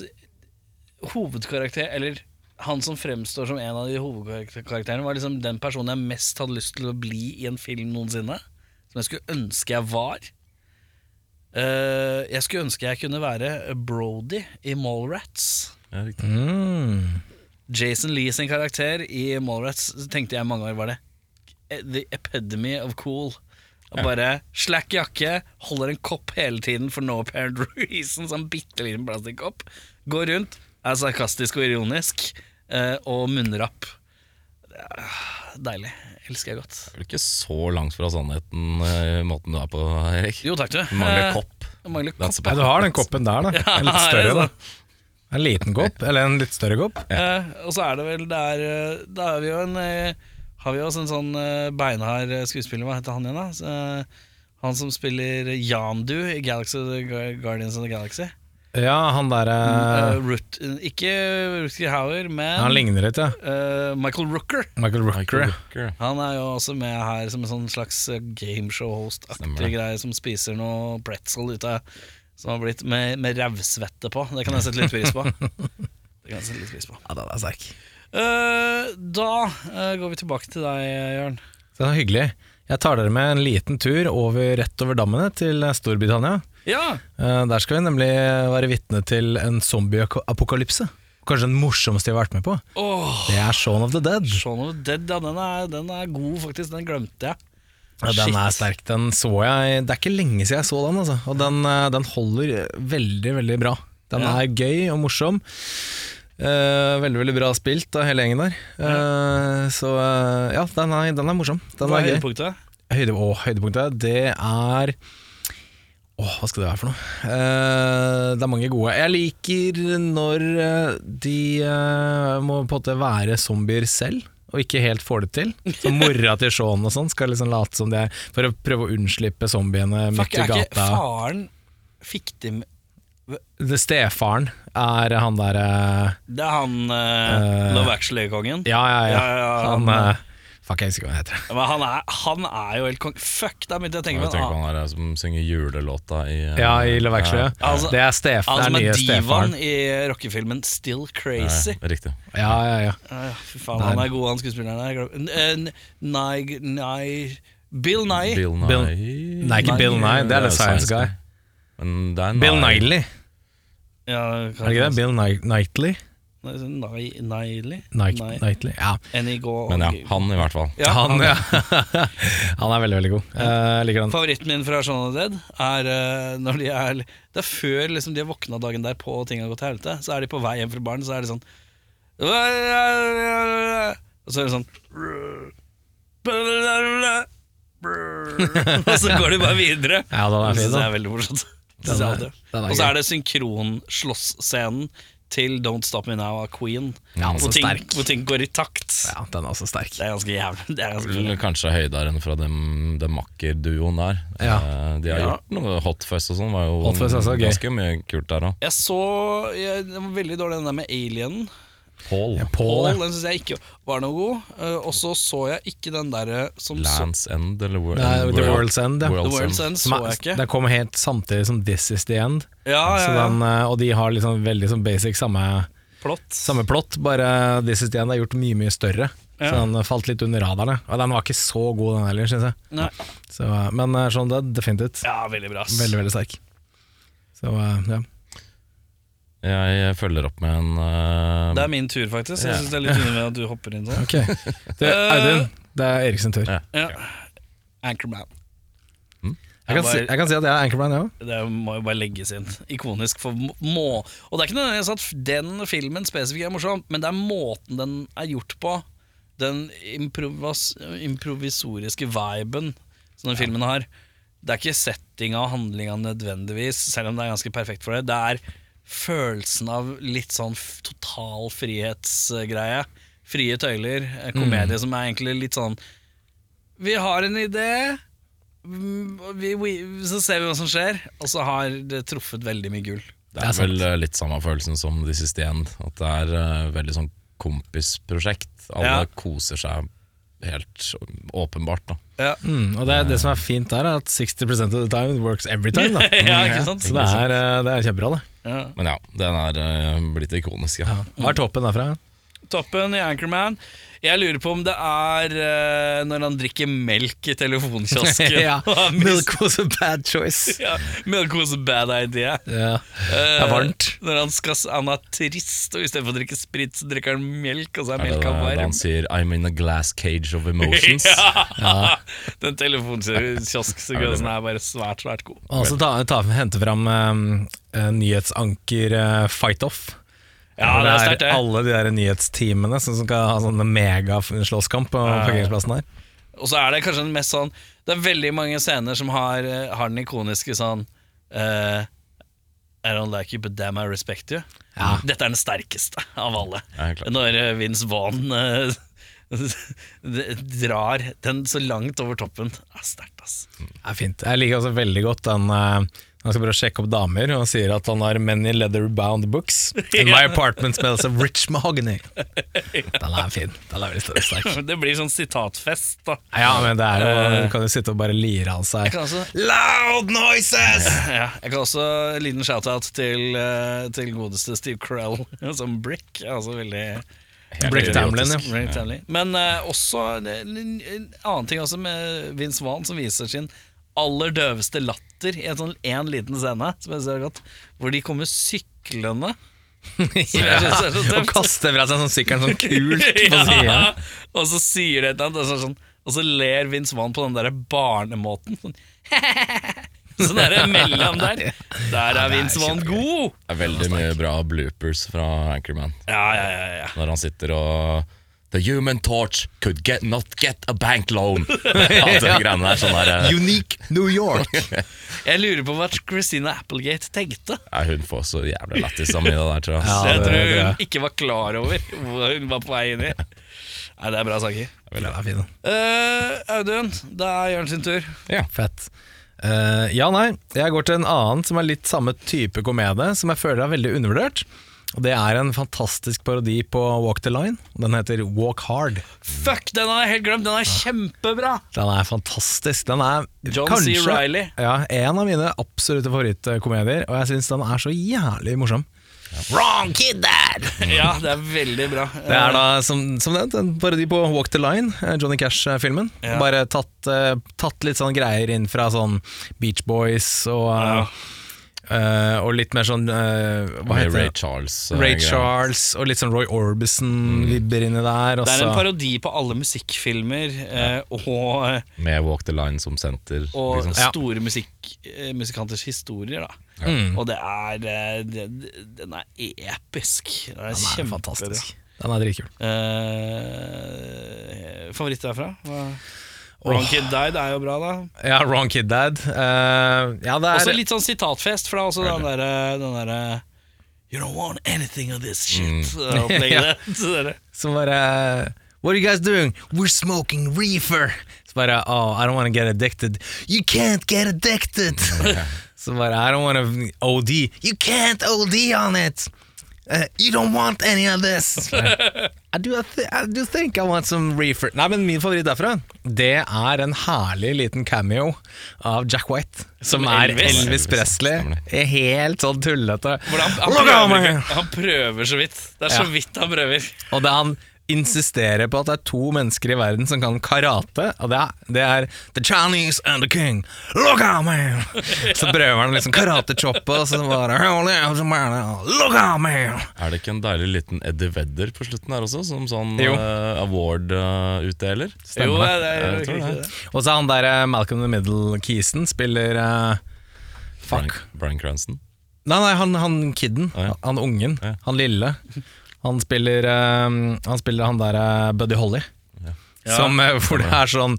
Hovedkarakter, eller han som fremstår som en av de hovedkarakterene, var liksom den personen jeg mest hadde lyst til å bli i en film noensinne. Som jeg skulle ønske jeg var. Uh, jeg skulle ønske jeg kunne være Brody i Mallrats. Ja, riktig. Mm. Jason Lee sin karakter i Mallrats tenkte jeg mange år var det The epidemy of cool. Og Bare slack jakke, holder en kopp hele tiden for no apparent reason, sånn bitte liten plastikkopp. Går rundt, er sarkastisk og ironisk, og munnrapp. Er Deilig. Elsker jeg godt. Det er vel ikke så langt fra sannheten eh, i måten du er på, Erik. Jo, takk, du. Du mangler Eh, kopp. Mangler kopp. Nei, du har den koppen der, da. En litt større, da. En liten kopp, eller en litt større kopp. Eh, og så er det vel der eh, Da er vi jo en eh, Har vi også en sånn eh, beinhard eh, skuespiller, hva heter han igjen, da? Så, eh, han som spiller Yandu i Galaxy, Guardians of the Galaxy. Ja, han derre uh, Root, ikke Rutger Hauer, men Han ligner litt, ja. Uh, Michael Rooker. Michael Rooker. Michael Rooker. Han er jo også med her som en sånn slags eh, gameshow-host-aktig greie, som spiser noe pretzel ute Som har blitt med, med rævsvette på. Det kan jeg sette litt pris på. Det kan jeg sette litt pris på. Ja, den er sterk. Uh, da eh, går vi tilbake til deg, Jørn. Det er hyggelig. Jeg tar dere med en liten tur over, rett over dammene til Storbritannia. Ja, Eh, Der skal vi nemlig være vitne til en zombieapokalypse. Kanskje den morsomste jeg har vært med på. Oh. Det er Shaun of the Dead. Shaun of the Dead, ja, den er, den er god, faktisk. Den glemte jeg. Ja, den er sterk. Den så jeg Det er ikke lenge siden jeg så den, altså. Og den, eh, den holder veldig, veldig bra. Den Ja. er gøy og morsom. Eh, veldig veldig bra spilt av hele gjengen der. Eh, så eh, ja, den er, den er morsom. Den Hva er er høydepunktet? Høyde, å, høydepunktet, det er Åh, hva skal det være for noe? Uh, det er mange gode. Jeg liker når eh, de uh, må på en måte være zombier selv, og ikke helt får det til. Så mora til Shaun og sånn skal liksom late som det er for å prøve å unnslippe zombiene midt i er ikke gata. faren Fikk de Det Stefaren er han derre Det er han Love Actually-kongen? ja, ja, ja. Ja, ja, Han han, Fuck, jeg husker hva han heter. Men han er, han er jo helt kong... Fuck, da begynte jeg å tenke på annen. han er som synger julelåta i uh, Ja, i Love Actually. ja. Altså- det er Stefan. Han det er nye divaen i rockefilmen Still Crazy. Ja, riktig. Ja, ja, ja. Ja, ja, fy faen, han er god, han skuespilleren der. Eh, Bill Nye. Bill Nye Bill- Nei, ikke Bill Nye, det er The Science Guy. Men det er Bill Nye. Knightley, Ja, er det ikke det? Bill Knight- Knightley? Niley? Knightley, ja. Men ja, han i hvert fall. Ja, Han, ja. han er veldig, veldig god. Eh, Jeg liker den. Favoritten min fra Shaun of the Dead er eh, når de er Det er før liksom, de har våkna dagen derpå og ting har gått til helvete. Så er de på vei hjem fra baren, så er det sånn Og så er det sånn Og så går de bare videre. Ja, det, er Det fin, synes jeg da. er veldig morsomt. Og så er det synkronslåssscenen til Don't Stop Me Now av Queen. Ja, hvor, ting, sterk. hvor ting går i takt. Ja, den er også sterk. Det er ganske jævlig. Det er ganske Vel, Kanskje høyderen fra dem, den makkerduoen der. Ja. Eh, De har Ja. gjort noe Hot Fuzz og sånn. Var jo Hot Fuzz er også gøy. ganske mye kult der òg. Jeg så jeg, Det var veldig dårlig den der med Alien. Paul. Paul, Paul, ja. den syns jeg ikke var noe god. Uh, og så så jeg ikke den derre som så Lands End, eller World, Nei, The World's End, ja. The World's World's End. End så jeg ikke. den kommer helt samtidig som This Is The End. Ja, ja, Så ja. den, eh, og de har liksom veldig sånn basic samme, Plott. samme plott, bare This Is The End er gjort mye, mye større. Ja. Så den falt litt under radarene. Og den var ikke så god, den heller, syns jeg. Nei. Så, eh, men sånn det definitivt. Ja, veldig bra. Veldig, veldig sterk. Så eh, ja. Jeg følger opp med en uh, Det er min tur, faktisk. Jeg synes det er litt underlig at du hopper inn sånn. Ok. Det, Audun, det er Erik sin tur. Ja. Ja. Anchorman. Jeg kan, si, jeg kan si at jeg er Anchorman, ja. Det må jo bare legges inn. Ikonisk for må Og det er ikke nødvendigvis at den filmen spesifikt er morsom, men det er måten den er gjort på. Den improvis improvisoriske viben som den filmen har. Det er ikke settinga og handlinga nødvendigvis, selv om det er ganske perfekt for det. Det er følelsen av litt sånn total frihetsgreie. Frie tøyler. Komedie mm. som er egentlig litt sånn Vi har en idé. Mm, vi, vi, så ser vi hva som skjer, og så har det truffet veldig mye gull. Det er vel eh, litt samme følelsen som This Is The End. At det er uh, veldig sånn kompisprosjekt. Alle Ja. koser seg helt åpenbart. da Ja, Mm, og det, det som er fint der, er at 60% of the time works every time. Da. ja ikke sant? Så det er, eh, det er kjempebra, det. Ja. Men ja, den er eh, blitt ikonisk. Ja. Hva er toppen derfra? Toppen i Anchorman. Jeg lurer på om det er uh, når han drikker melk i telefonkiosken. ja. Milk was a bad choice. Ja, milk was a bad idea. Ja. Eh, Det er varmt. Når han, skal, han er trist, og istedenfor å drikke sprit, så drikker han melk, og så er Er melka varm. han sier 'I'm in a glass cage of emotions'? ja. Den telefonkiosksekvensen er bare svært, svært god. Og så ta, ta, hente fram um, nyhetsanker uh, Fight Off. Ja, det er sterkt, det. alle de der nyhetsteamene som skal ha sånne megaslåsskamp på parkeringsplassen her. Og så er det kanskje den mest sånn Det er veldig mange scener som har, eh, har den ikoniske sånn uh, I don't like you, but damn I respect you. Ja. Dette er den sterkeste av alle. Ja. Når eh, Vince Vaughn uh, drar den så langt over toppen. Det er sterkt, ass. Det er fint. Jeg liker også veldig godt den uh, han skal prøve å sjekke opp damer, og han sier at han har many leather-bound books. And my apartment smells of rich mahogany. Den er fin. Den er veldig sterk. Det blir sånn sitatfest, da. Ja, men det er jo Du kan jo sitte og bare lire av seg også, Loud noises! ja, jeg kan også en liten shout-out til, eh, til godeste Steve Crell som Brick. Altså veldig Brick Tamlin, ja. Men uh, også en, en, en annen ting også med Vince Vaughn, som viser sin aller døveste latter i en sånn en liten scene, som jeg ser godt, hvor de kommer syklende. Er så Og kaster fra seg sånn sykkelen sånn kult på siden ja, og så sier det et eller annet, så, sånn, og så ler Vince Vaughn på den der barnemåten. Sånn, sånn der mellom der. Der er Vince Vaughn god! Det er veldig mye bra bloopers fra Anchorman. Ja, ja, ja, ja. Når han sitter og The human torch could get, not get a bank loan. ja, der. Sånn der uh... Unique New York. Jeg lurer på hva Christina Applegate tenkte. Ja, hun får så jævlig lættis av mye der, tror jeg. Ja, jeg det- tror det- hun ikke var klar over hva hun var på vei inn i. Nei, Det er bra saker. Er. Uh, Audun, det er Jørn sin tur. Ja, Fett. Uh, ja, nei. Jeg går til en annen som er litt samme type komedie, som jeg føler er veldig undervurdert. Og Det er en fantastisk parodi på Walk the Line. Den heter Walk Hard. Fuck, den har jeg helt glemt! Den er kjempebra! Den er fantastisk. Den er John kanskje C. Ja, en av mine absolutte favorittkomedier, og jeg syns den er så jævlig morsom. Wrong kid, dad! Ja, det er veldig bra. Det er da, som, som nevnt, en parodi på Walk the Line, eh, Johnny Cash-filmen. Ja. Bare tatt, eh, tatt litt sånn greier inn fra sånn Beach Boys og, Ja. Eh, og litt mer sånn uh, Hva heter Ray det? Charles. uh, Ray. Charles og litt sånn Roy Orbison-vibber inni der. Også. Det er en parodi på alle musikkfilmer Ja. og, Med Walk the Line som senter. og liksom. Ja. store musikk, eh, musikanters historier. da Mm. Og det er det, Den er episk. Den er, Den er fantastisk. Den er dritkul. Uh, favoritt derfra? Hva? Wrong Kid Died er jo bra, da. Ja, Wrong Kid Dad. Uh, ja, det Også er litt sånn sitatfest, for det er også den derre den derre You don't want anything of this shit. Mm. ja. Så som bare What are you guys doing? We're smoking reefer. Så bare Oh, I don't want to get addicted. You can't get addicted. Så bare I don't want to OD. You can't OD on it. Uh, you don't want any of this. I do, I, th I do think I want some reefer. Nei, men Min favoritt derfra Det er en herlig liten cameo av Jack White. Som, Som er Elvis. Elvis, Presley. Helt sånn tullete. Han, han, prøver, han prøver så vidt. Det er så Ja. vidt han prøver. Og det han insisterer på at det er to mennesker i verden som kan karate, og det er, det er The Chinese and the King. Look out, man! Så prøver han liksom karate-choppe, og så bare Look out, man! Er det ikke en deilig liten Eddie Vedder på slutten her også, som sånn Jo. eh, award-utdeler? Jo, det, Jeg tror det. Og så er han der eh, Malcolm the Middle-kisen spiller uh, Brian, Fuck. Brian Cranston. Nei, nei, han, han kidden. Ah, ja. Han ungen. Ja. Han lille. Han spiller um, Han spiller han der uh, Buddy Holly. Ja. Som, eh, hvor det er sånn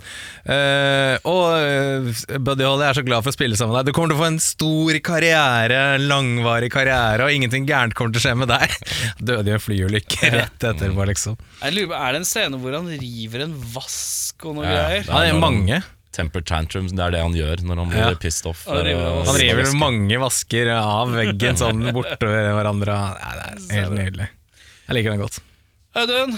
uh, eh, Buddy Holly er så glad for å spille sammen med deg. Du kommer til å få en stor karriere, en langvarig karriere, og ingenting gærent kommer til å skje med deg. Døde i en flyulykke rett etterpå, liksom. Jeg lurer på, Er det en scene hvor han river en vask og noe Ja, greier? det er mange. Temper tantrums, det er det han gjør når han blir Ja. pissed off. Han river og- Han river mange vasker av veggen sånn bortover hverandre. Nei, det er helt nydelig. Jeg liker den godt. Audun,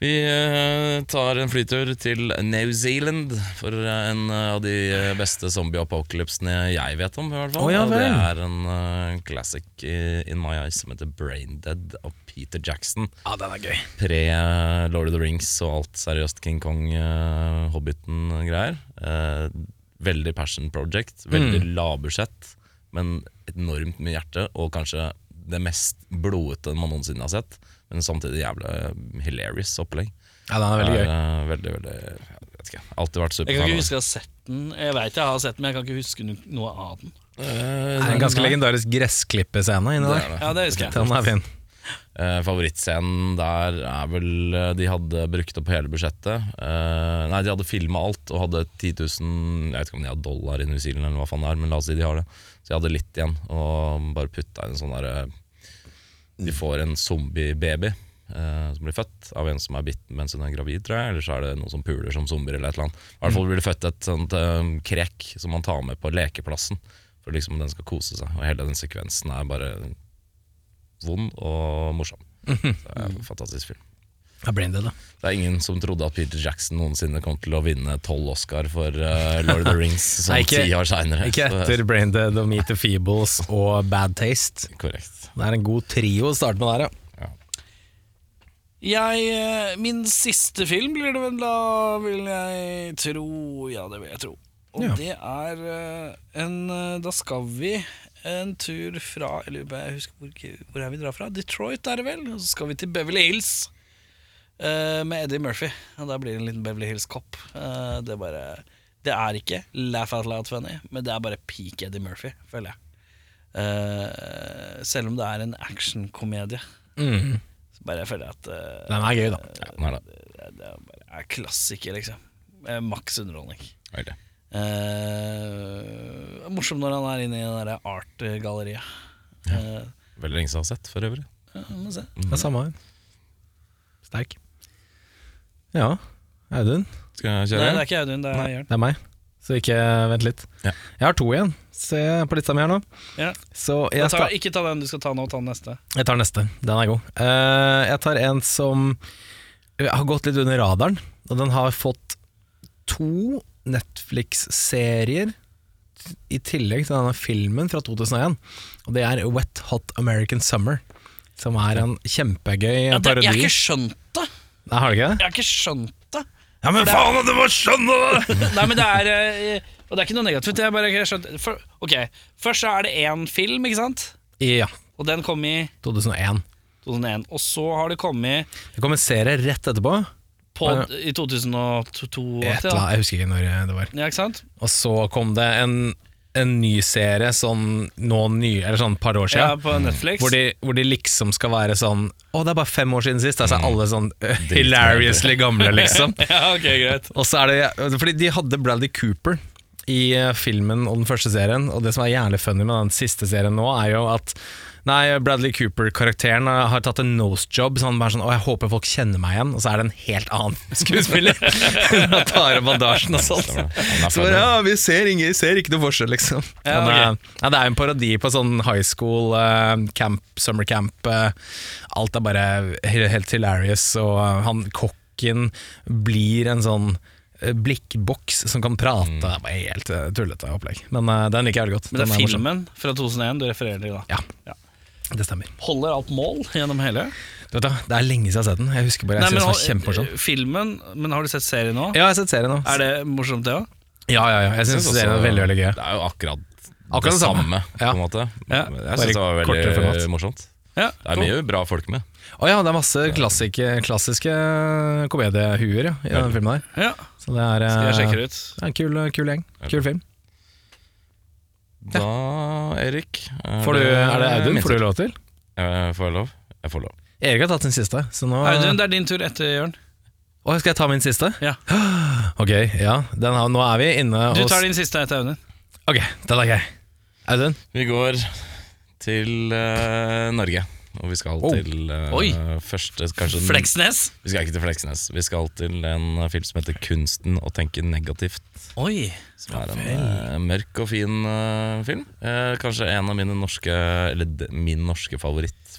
Vi eh, tar en flytur til New Zealand for en eh, av de eh, beste zombie-apocalypsene jeg vet om. i hvert fall Oh, ja Det er en eh, classic in my eyes som heter Braindead av Peter Jackson. Ja, den er gøy. Pre eh, Lord of the Rings og alt seriøst King Kong, eh, Hobbiten-greier. Eh, veldig passion project. Veldig Mm. lavbudsjett, men enormt mye hjerte, og kanskje det mest blodete man noensinne har sett. Men samtidig jævlig hilarious opplegg. Ja, den er veldig gøy. er, eh, veldig, veldig jeg vet ikke. Alltid vært jeg kan ikke huske å ha sett den. Jeg vet jeg har sett den, men jeg kan ikke huske noe av den. Eh, Det er en ganske legendarisk gressklippescene inni der. er. Ja, det husker jeg. Den er fin. Eh, favorittscenen der er vel eh, De hadde brukt opp hele budsjettet. Eh, nei, de hadde filma alt og hadde 10 000 Jeg vet ikke om de har dollar i New Zealand, eller hva faen det er, men la oss si de har det. Så de hadde litt igjen, og bare putta inn en sånn derre De får en zombiebaby eh, som blir født av en som er bitt mens hun er gravid, tror jeg. Eller så er det noen som puler som zombier, eller et eller annet. I hvert fall blir det født et sånt um, krek som man tar med på lekeplassen. For liksom den skal kose seg. Og hele den sekvensen er bare vond og morsom. Så det er en fantastisk film. Ja, ble det, da. Det er ingen som trodde at Peter Jackson noensinne kom til å vinne tolv Oscar for uh, Lord of the Rings som Nei, ikke- ti år seinere. Ikke etter Braindead og Meet the Feebles og Bad Taste. Korrekt. Det er en god trio å starte med der, ja. Jeg, eh, min siste film blir det vel da, vil jeg tro. Ja, det vil jeg tro. Og Ja. det er eh, en Da skal vi en tur fra Eller jeg husker hvor, hvor er vi drar fra? Detroit er det vel? Og så skal vi til Beverly Hills eh, med Eddie Murphy. Og da blir det en liten Beverly Hills-kopp. Uh, det, er bare- det er ikke laugh out loud funny, men det er bare peak Eddie Murphy, føler jeg. Uh, selv om det er en actionkomedie. Mm. Så bare jeg føler at Den er gøy, da. Ja, den er det. det, det er bare er klassiker, liksom. Maks underholdning. Veldig. Eh, morsom når han er inne i det der art-galleriet. Eh, Veldig lenge siden jeg har sett, for øvrig. ja, må se. Det er samme her. Sterk. Ja, Audun. Skal jeg Nei, det er ikke Audun, det er Jørn. Det er meg. så ikke vent litt. Ja. Jeg har to igjen, se på lista mi her nå. Ja. Så jeg, tar, tar, ikke ta den du skal ta nå, ta den neste. jeg tar neste. Den er god. Uh, jeg tar en som har gått litt under radaren, og den har fått to Netflix-serier i tillegg til denne filmen fra 2001. Og det er Wet Hot American Summer. Som er en kjempegøy Ja, det, parodi. jeg har ikke skjønt det! Nei, har du ikke det? Jeg har ikke skjønt det. Ja, men faen, du må skjønne det! Nei, men det er eh, Og det er ikke noe negativt. Jeg bare ikke skjønt for, Ok, Først så er det én film, ikke sant? Ja. Og den kom i 2001. 2001. Og så har det kommet Det kom en serie rett etterpå. på, Ja. i 2002. Et eller annet, jeg husker ikke når det var. ja, ikke sant? Og så kom det en, en ny serie sånn nå ny, eller sånn par år siden, Ja, på Netflix. Hvor de, hvor de liksom skal være sånn Å, det er bare fem år siden sist. Altså alle sånn uh, hilariously gamle, liksom. Ja, ok, greit. Og så er det Fordi de hadde Bradley Cooper i eh, filmen og den første serien, og det som er jævlig funny med den siste serien nå, er jo at Nei, Bradley Cooper-karakteren har tatt en nosejob. han bare sånn, å, jeg håper folk kjenner meg igjen. Og så er det en helt annen skuespiller. Han tar av bandasjen og sånt. Så bare, ja, vi ser, ingen, ser ikke noe forskjell, liksom. Ja, Men, eh, ja, det er jo en parodi på sånn high school, uh, camp, summer camp. Uh, alt er bare helt hilarious, og eh, han kokken blir en sånn eh, blikkboks som kan prate. Det var helt eh, tullete opplegg. Men uh, den liker jeg veldig godt. Men det er, er morsom. filmen fra 2001 du refererer til, da. Ja, Ja. det stemmer. Holder alt mål gjennom hele? Du vet, da, det er lenge siden jeg har sett den. Jeg husker bare jeg Nei, men synes den var Filmen, men har du sett serien nå? Ja, jeg har sett serien nå. Er det morsomt, det òg? Ja, ja, ja. Jeg syns serien er veldig veldig gøy. Det er jo akkurat, Akkurat det samme. på en måte. Ja. Jeg syns det var veldig morsomt. Ja, Det er mye bra folk med. Å ja, det er masse klassike, klassiske komediehuer ja, i den filmen der. Ja, Så det er, skal jeg eh, sjekke det ut. det er en kul, kul gjeng. Kul film. Da, Erik Får du, er det Audun? min Får du lov til? Eh, Får jeg lov? Jeg får lov. Erik har tatt sin siste, så nå Audun, det er din tur etter Jørn. Å, Skal jeg ta min siste? Ja. Ok, ja. Den har, nå er vi inne Du hos tar din siste etter Audun. Ok, den er grei. Audun? Vi går til uh, Norge. Og vi skal Oh. til uh, første kanskje Fleksnes. Vi skal ikke til Fleksnes. Vi skal til en film som heter 'Kunsten å tenke negativt'. Oi. Som er en uh, mørk og fin uh, film. Kanskje en av mine norske Eller min norske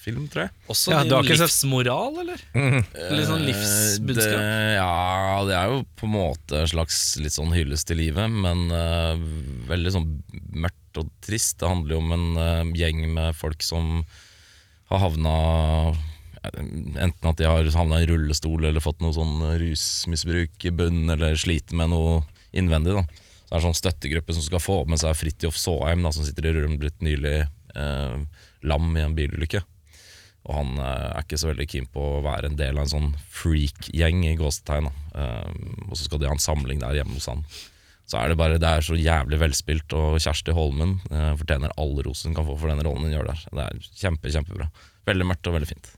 favorittfilm, tror jeg. Også Ja, din livsmoral, eller? Mm. Litt sånn livsbudskap? Det, ja, det er jo på en måte en slags litt sånn hyllest til livet, men uh, veldig sånn mørkt og trist. Det handler jo om en uh, gjeng med folk som har havna Enten at de har havna i rullestol eller fått noe sånn rusmisbruk i bunnen, eller sliter med noe innvendig. da Så det er en sånn støttegruppe som skal få med seg Fridtjof Saaheim, som sitter i rullen, blitt nylig eh, lam i en bilulykke. Og han eh, er ikke så veldig keen på å være en del av en sånn freak-gjeng i gåsetegn. Eh, og så skal de ha en samling der hjemme hos han. Så er det bare, det er så jævlig velspilt, og Kjersti Holmen eh, fortjener all rosen hun kan få for den rollen hun gjør der. Det er kjempe, kjempebra. Veldig mørkt og veldig fint.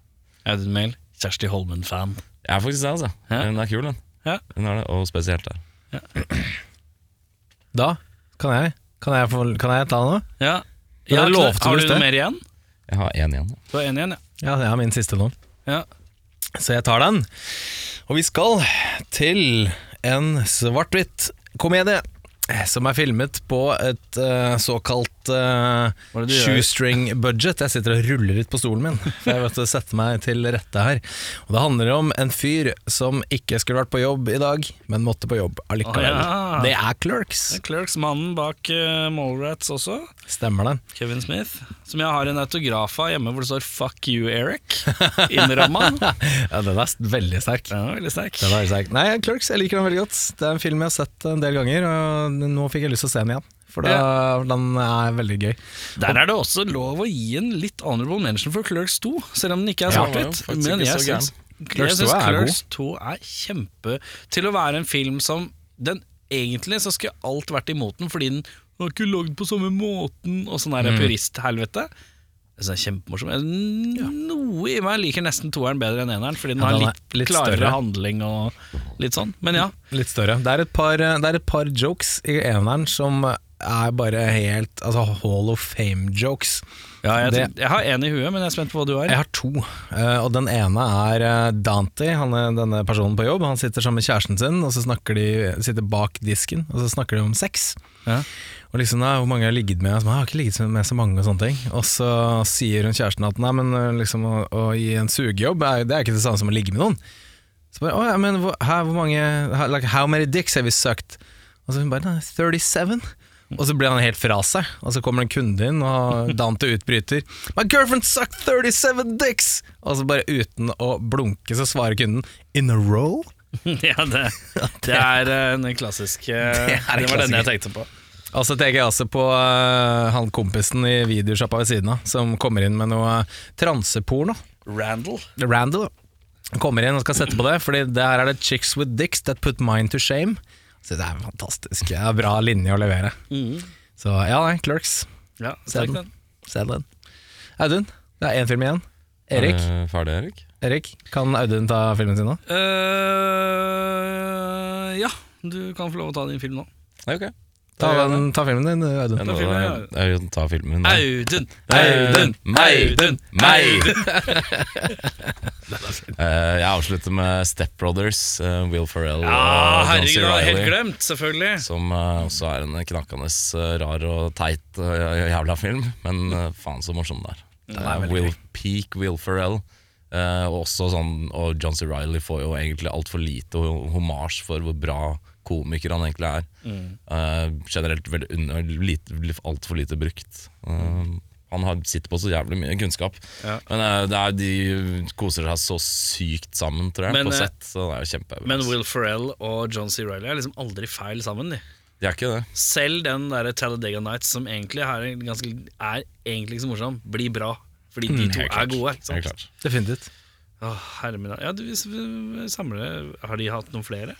Audun Mail. Kjersti Holmen-fan. Jeg er faktisk det, altså. Ja. Hun er kul, den. Ja. Hun er det, Og spesielt der. Da kan jeg, kan jeg, få, kan jeg ta noe? Ja. Jeg har, lovte har du noe mer igjen? Jeg har én igjen. Du har en igjen, ja. Ja, det er min siste nå. ja. Så jeg tar den. Og vi skal til en svart-hvitt komedie som er filmet på et uh, såkalt uh, er det du gjør? shoestring budget. Jeg sitter og ruller litt på stolen min, for jeg vet å sette meg til rette her. Og Det handler om en fyr som ikke skulle vært på jobb i dag, men måtte på jobb allikevel. Å, ja. Det er Clerks. Clerks, mannen bak uh, Mallrats også. Stemmer det. Kevin Smith. Som jeg har en autograf av hjemme hvor det står 'Fuck you, Eric' innramma. Ja, Den er veldig sterk. Den er veldig sterk. Den er veldig sterk. Nei, Clerks, jeg liker den veldig godt. Det er en film jeg har sett en del ganger, og nå fikk jeg lyst til å se den igjen. For da, den er veldig gøy. Der er det også lov å gi en litt honorable mention for Clerks 2, selv om den ikke er svart-hvitt. faktisk Men jeg syns Clerks 2 syns er Clerks 2 er kjempe Til å være en film som den Egentlig så skulle alt vært imot den fordi den var ikke lagd på samme måten, og sånn der Mm. puristhelvete. Det er kjempemorsom. Noe i meg liker nesten toeren bedre enn eneren, fordi den Ja, den har litt, litt klarere større. handling og litt sånn. Men ja. Litt større. Det er et par, det er et par jokes i eneren som er bare helt Altså Hall of Fame-jokes. Ja, jeg, Det- jeg har én i huet, men jeg er spent på hva du har. Jeg har to, eh, og den ene er eh, Dante, han er denne personen på jobb. Han sitter sammen med kjæresten sin, og så snakker de sitter bak disken, og så snakker de om sex. Ja. Og liksom, nei, hvor mange jeg har ligget med? Jeg, har ikke ligget med så mange og sånne ting. Og så sier hun kjæresten at nei, men eh, liksom, å, å gi en sugejobb, er, det er ikke det samme som å ligge med noen. Så bare, å, ja, men hvor, her, hvor mange how- like, How many dicks have we sucked? Og så hun bare, nei, 37. Og så blir han helt fra seg, og så kommer det en kunde inn, og Dante utbryter My girlfriend sucked 37 dicks! Og så bare uten å blunke, så svarer kunden In a row? ja, det, det er eh, en klassisk eh, Det Det, var den jeg tenkte på. Og så tenker jeg også på uh, han kompisen i videosjappa ved siden av, som kommer inn med noe transeporno. Randall. Randall kommer inn og skal sette på det, Fordi der er det chicks with dicks that put mine to shame. Så det er fantastisk. Det er bra linje å levere. Så ja, nei, Clerks. Ja, Se den. den. Se den. Audun, det er én film igjen. Erik, Er ferdig, Erik? Erik, kan Audun ta filmen sin nå? Uh, ja, du kan få lov å ta din film nå. Nei, ok. Ta, den, ta filmen din, Audun. Ta filmen, ja. Audun, ta filmen. Audun! Audun, Audun! meg! Eh, jeg avslutter med Step Brothers, eh, Will Ferrell Ja, og John C. helt glemt, selvfølgelig. Som eh, også er en knakkende rar og teit jævla film, men faen så morsom den er. Den er Will, peak Will Ferrell. Uh, og også sånn Og John C. Reilly får jo egentlig altfor lite ho- homasj for hvor bra komiker han egentlig er. Eh, generelt veldig under, lite, altfor lite brukt. Uh, han har, sitter på så jævlig mye kunnskap. Ja. Men uh, det er, de koser seg så sykt sammen, tror jeg, Men, på sett. Så det er jo. Men Will Ferrell og John C. Reilly er liksom aldri feil sammen. De. De er ikke det. Selv den der Talladega Nights, som egentlig er, ganske, er egentlig ikke så morsom, blir bra. Fordi de to Helt er gode. Ikke sant? Definitivt. Åh, herre min ja, du, vi samler Har de hatt noen flere?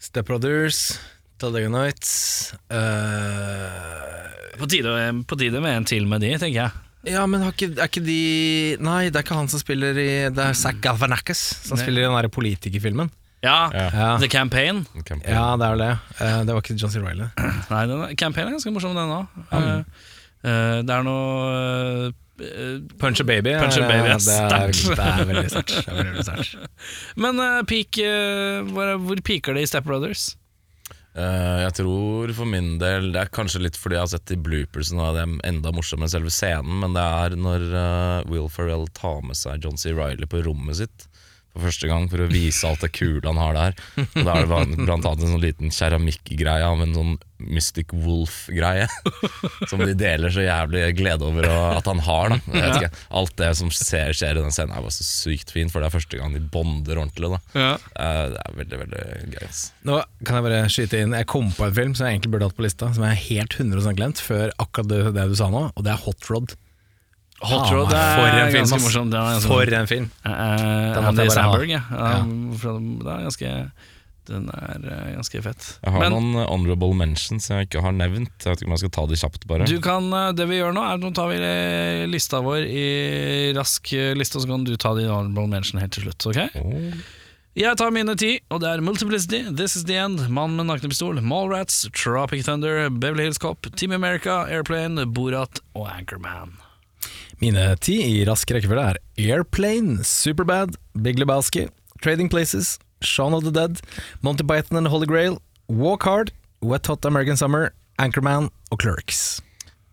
Step Brothers, Talladega Nights uh, På tide, på tide med en til med de, tenker jeg. Ja, men har ikke, er ikke de Nei, det er ikke han som spiller i Det er Zack Galvanakis som Nei. spiller i den der politikerfilmen. Ja, Ja. Ja. The Campaign. Campaign. ja, det er vel det. Uh, det var ikke John C. Reilly. Nei, den Campaign er ganske morsom, den òg. det er noe Punch a Baby. Punch a Baby er det, er, sterkt. det er veldig sterkt. Det er veldig sterkt. Men uh, peak, uh, hvor, hvor peaker det i Step Brothers? Uh, jeg tror for min del Det er kanskje litt fordi jeg har sett i bloopersene og det er enda morsommere enn selve scenen, men det er når Will Ferrell tar med seg John C. Reilly på rommet sitt for første gang for å vise alt det kule han har der. Og Da er det blant- annet en sånn liten keramikkgreie av en sånn Mystic Wolf-greie. Som de deler så jævlig glede over at han har. Da. Jeg vet ikke, alt det som skjer, skjer i den scenen, er bare så sykt fint, for det er første gang de bonder ordentlig. Da. Ja. Eh, Det er veldig, veldig gøy. Nå kan jeg bare skyte inn Jeg kom på en film som jeg egentlig burde hatt på lista, som jeg er helt 100 glemt, før akkurat det, det du sa nå, og det er Hot Rod. Hot Rod er for en film, ganske ass. morsom. Er ganske For en film! Uh, Andy Sandberg, ja. ha. Ja. Det er ganske, den er eh, ganske fett. Jeg har Men noen honorable mentions jeg ikke har nevnt. Jeg vet ikke om jeg skal ta de kjapt, bare. du kan, det vi gjør nå, er at nå tar vi lista vår i rask liste, og så kan du ta din honorable mention helt til slutt. ok? Oh. Jeg tar mine ti, og det er Multiplicity, This Is The End, Mannen med nakne pistol, Mallrats, Tropic Thunder, Beverly Hills Cop, Team America, Airplane, Borat og Anchorman. Mine ti i rask rekkefølge er Airplane, Superbad, Big Lebowski, Trading Places, Shaun of the Dead, Monty Python and the Holy Grail, Walk Hard, Wet Hot American Summer, Anchorman og Clerks.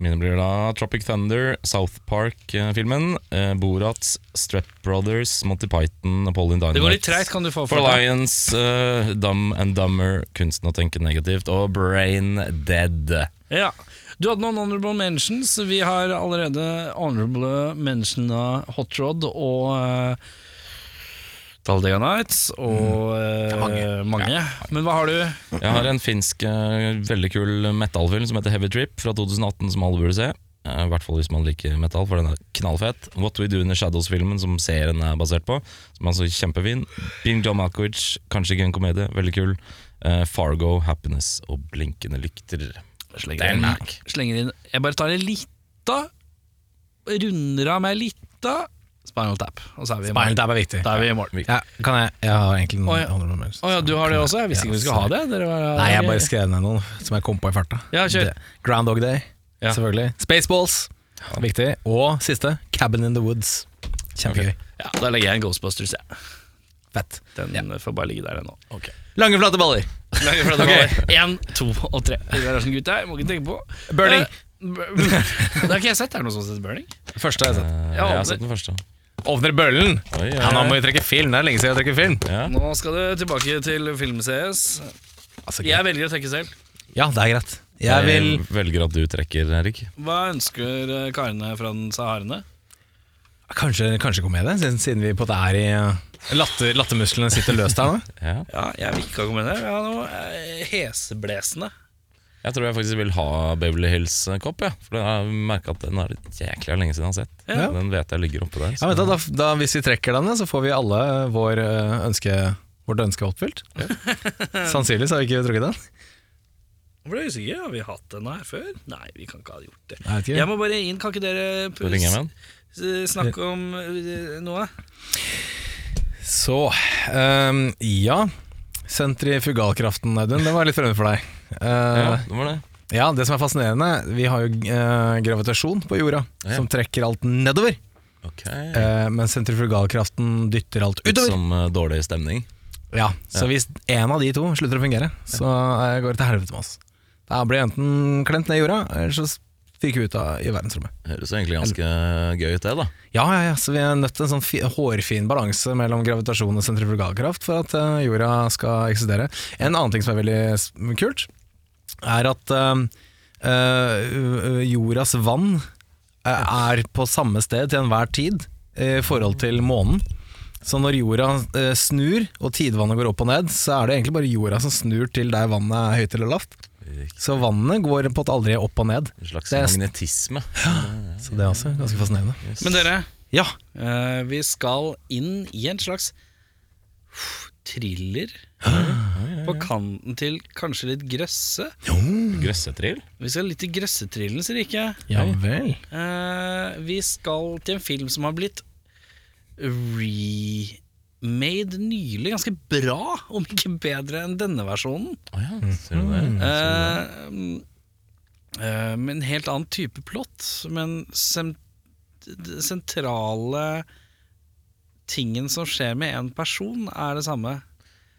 Mine blir da Tropic Thunder, South Park-filmen, eh, Borat, Strep Brothers, Monty Python, Napoleon Dynamite. Det går litt treigt, kan du få For for deg. Alliance, eh, Dumb and Dumber, Kunsten å tenke negativt, og Brain Dead. Ja. Du hadde noen honorable mentions. Vi har allerede honorable mentiona Hot Rod og uh, Talladega Nights og uh, mange. Men hva har du? Jeg har en finsk uh, veldig kul metallfilm som heter Heavy Trip fra 2018, som alle burde se. Eh, I hvert fall hvis man liker metall, for den er knallfett. What We Do In The Shadows-filmen, som serien er basert på, som er så kjempefin. Bing John Malkovich, kanskje ikke en komedie, veldig kul. Uh, Fargo, Happiness og Blinkende lykter. Slenger inn, Mac. slenger inn Jeg bare tar en lita Runder av meg lita Spinal Tap. Og så er vi i Spinal. Tap er viktig. Da er vi i mål. Ja, kan jeg Jeg har egentlig noen Å, ja. andre nummer. Å ja, du har det også? Jeg visste ikke vi skulle ha det. Dere var, Nei, jeg bare skrev ned noen som jeg kom på i farta. Ja, kjør. Det- Groundhog Day, Ja. selvfølgelig. Spaceballs, viktig. Og siste, Cabin in the Woods. Kjempegøy. Ja, Da legger jeg en Ghostbusters, jeg. Fett. Den får bare ligge der ennå. Lange, flate baller. Én, to og tre. Det er sånn gutta, jeg må ikke tenke på. Burning. Eh, det har ikke jeg sett. Er det noe som heter Burning? Første har jeg sett. Eh, Ja, jeg har sett den første. Ovner bøllen. Oi, Ja, nå må vi trekke film. Det er lenge siden jeg trekker film. Ja. Nå skal du tilbake til Film-CS. Altså, Jeg velger å trekke selv. Ja, det er greit. Jeg vil velger at du trekker, Erik. Hva ønsker eh, karene fra den saharene? Kanskje, kanskje komedie, siden, siden vi på det er i uh, latter, Lattermusklene sitter løst her nå. Ja. Ja, jeg vil ikke ha her. Jeg har noe eh, heseblesende. Jeg tror jeg faktisk vil ha Beverly Hills-kopp. Ja. For jeg har merka at den er jæklig jækla lenge siden jeg har sett. Ja. Den vet jeg ligger oppe der. Ja, da, da, da, hvis vi trekker den, så får vi alle vår, uh, ønske, vårt ønske oppfylt. Sannsynligvis har vi ikke trukket den. Jeg ble usikker. Har vi hatt den her før? Nei, vi kan ikke ha gjort det. Jeg. Jeg må bare inn. Kan ikke dere snakke om eh, noe? Så um, ja. Sentrifugalkraften, Audun, det var litt fremmed for deg. Uh, Ja, det var det. ja, det som er fascinerende, vi har jo eh, gravitasjon på jorda, Ja. som trekker alt nedover. Ok. Eh, men sentrifugalkraften dytter alt Litt utover. som uh, dårlig stemning. Ja, Så Ja. hvis en av de to slutter å fungere, så uh, går det til helvete med oss. Da blir jeg enten klemt ned i jorda, eller så fyker vi ut av, i verdensrommet. Høres egentlig ganske gøy ut, det, da. Ja, ja, ja, så vi er nødt til en sånn fi, hårfin balanse mellom gravitasjon og sentrifugalkraft for at uh, jorda skal eksistere. En annen ting som er veldig kult, er at uh, uh, jordas vann er på samme sted til enhver tid i forhold til månen. Så når jorda snur og tidvannet går opp og ned, så er det egentlig bare jorda som snur til der vannet er høyt eller lavt. Så vannet går på måte aldri opp og ned. En slags Det er- magnetisme. Så det er også ganske fascinerende. Men dere, Ja, uh, vi skal inn i en slags thriller. På kanten til kanskje litt grøsse. Grøssetrill? Vi skal litt i grøssetrillens rike. ja vel. Uh, vi skal til en film som har blitt remade nylig. Ganske bra, om ikke bedre enn denne versjonen. Oh ja, ser du det? Eh, eh, med en helt annen type plott, men det sentrale tingen som skjer med en person, er det samme.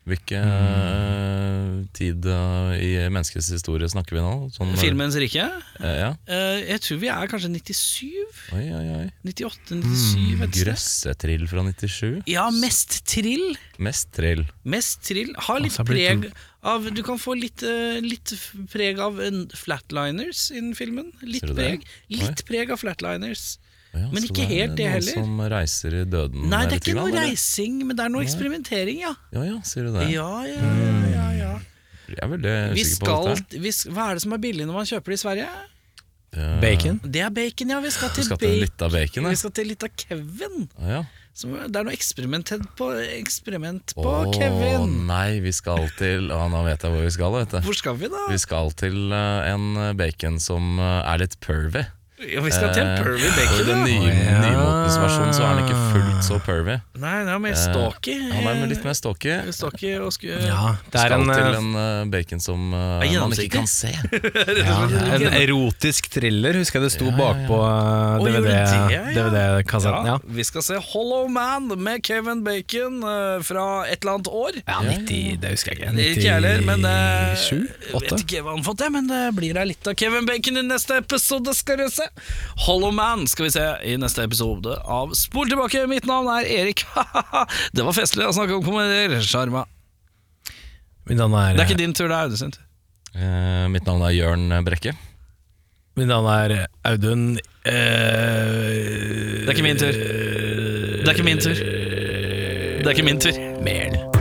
Hvilke eh, tid eh, i menneskets historie snakker vi nå? Sånn, Filmens rike. eh, ja. Eh, jeg tror vi er kanskje 97? Oi, oi, oi. 98, 97 Mm. Grøssetrill fra 97? Ja, mest trill. Mest trill. Mest trill. Har litt Altså, preg av Du kan få litt, eh, litt preg av en flatliners innen filmen. Litt preg. Litt preg av flatliners. Ja, Men ikke helt det noen heller. Som reiser i døden Nei, det er ikke noe reising, men det er noe eksperimentering, ja. Ja ja, sier du det? Ja, ja, ja, ja, ja. Jeg er veldig Vi usikker på skal, dette. vi, sk- hva er det som er billig når man kjøper det i Sverige? Eh, Bacon. Det er bacon, ja. Vi skal Vi til, skal til bacon. litt av bacon, Vi skal til litt av Kevin. ah, ja. Som, det er noe eksperiment på, eksperiment på Å Kevin. nei, vi skal til Å, nå vet jeg hvor vi skal, vet du. Hvor skal vi, da? Vi skal til eh, en bacon som eh, er litt pervy. Ja, vi skal til Eh, Pervy Og I Bacon, den ja. nye, Ja. nymotens versjonen så er han ikke fullt så pervy. Nei, det er mer Eh, stalky. Han er litt mer stalky. Stalky og sku... Ja, det er Skal en, til eh, en eh, bacon som Er man ikke kan se. ja, en erotisk thriller, husker jeg det sto Ja, bakpå uh, DVD-kassetten. Ja. Vi skal se Hollow Man med Kevin Bacon uh, fra et eller annet år. Ja, 90, det husker jeg ikke. Det er Ikke heller, men uh, 7, 8? Vet ikke hva han fått det, men det blir da litt av Kevin Bacon i neste episode, skal du se. Hollow Man skal vi se i neste episode av Spol tilbake. Mitt navn er Erik. det var festlig å snakke om komedier. Sjarma. Mitt navn er, Det er ikke din tur, det er Audun sin tur. Uh, mitt navn er Jørn Brekke. mitt navn er Audun uh, Det er ikke min tur. Det er ikke min tur. Det er ikke min tur. Mel.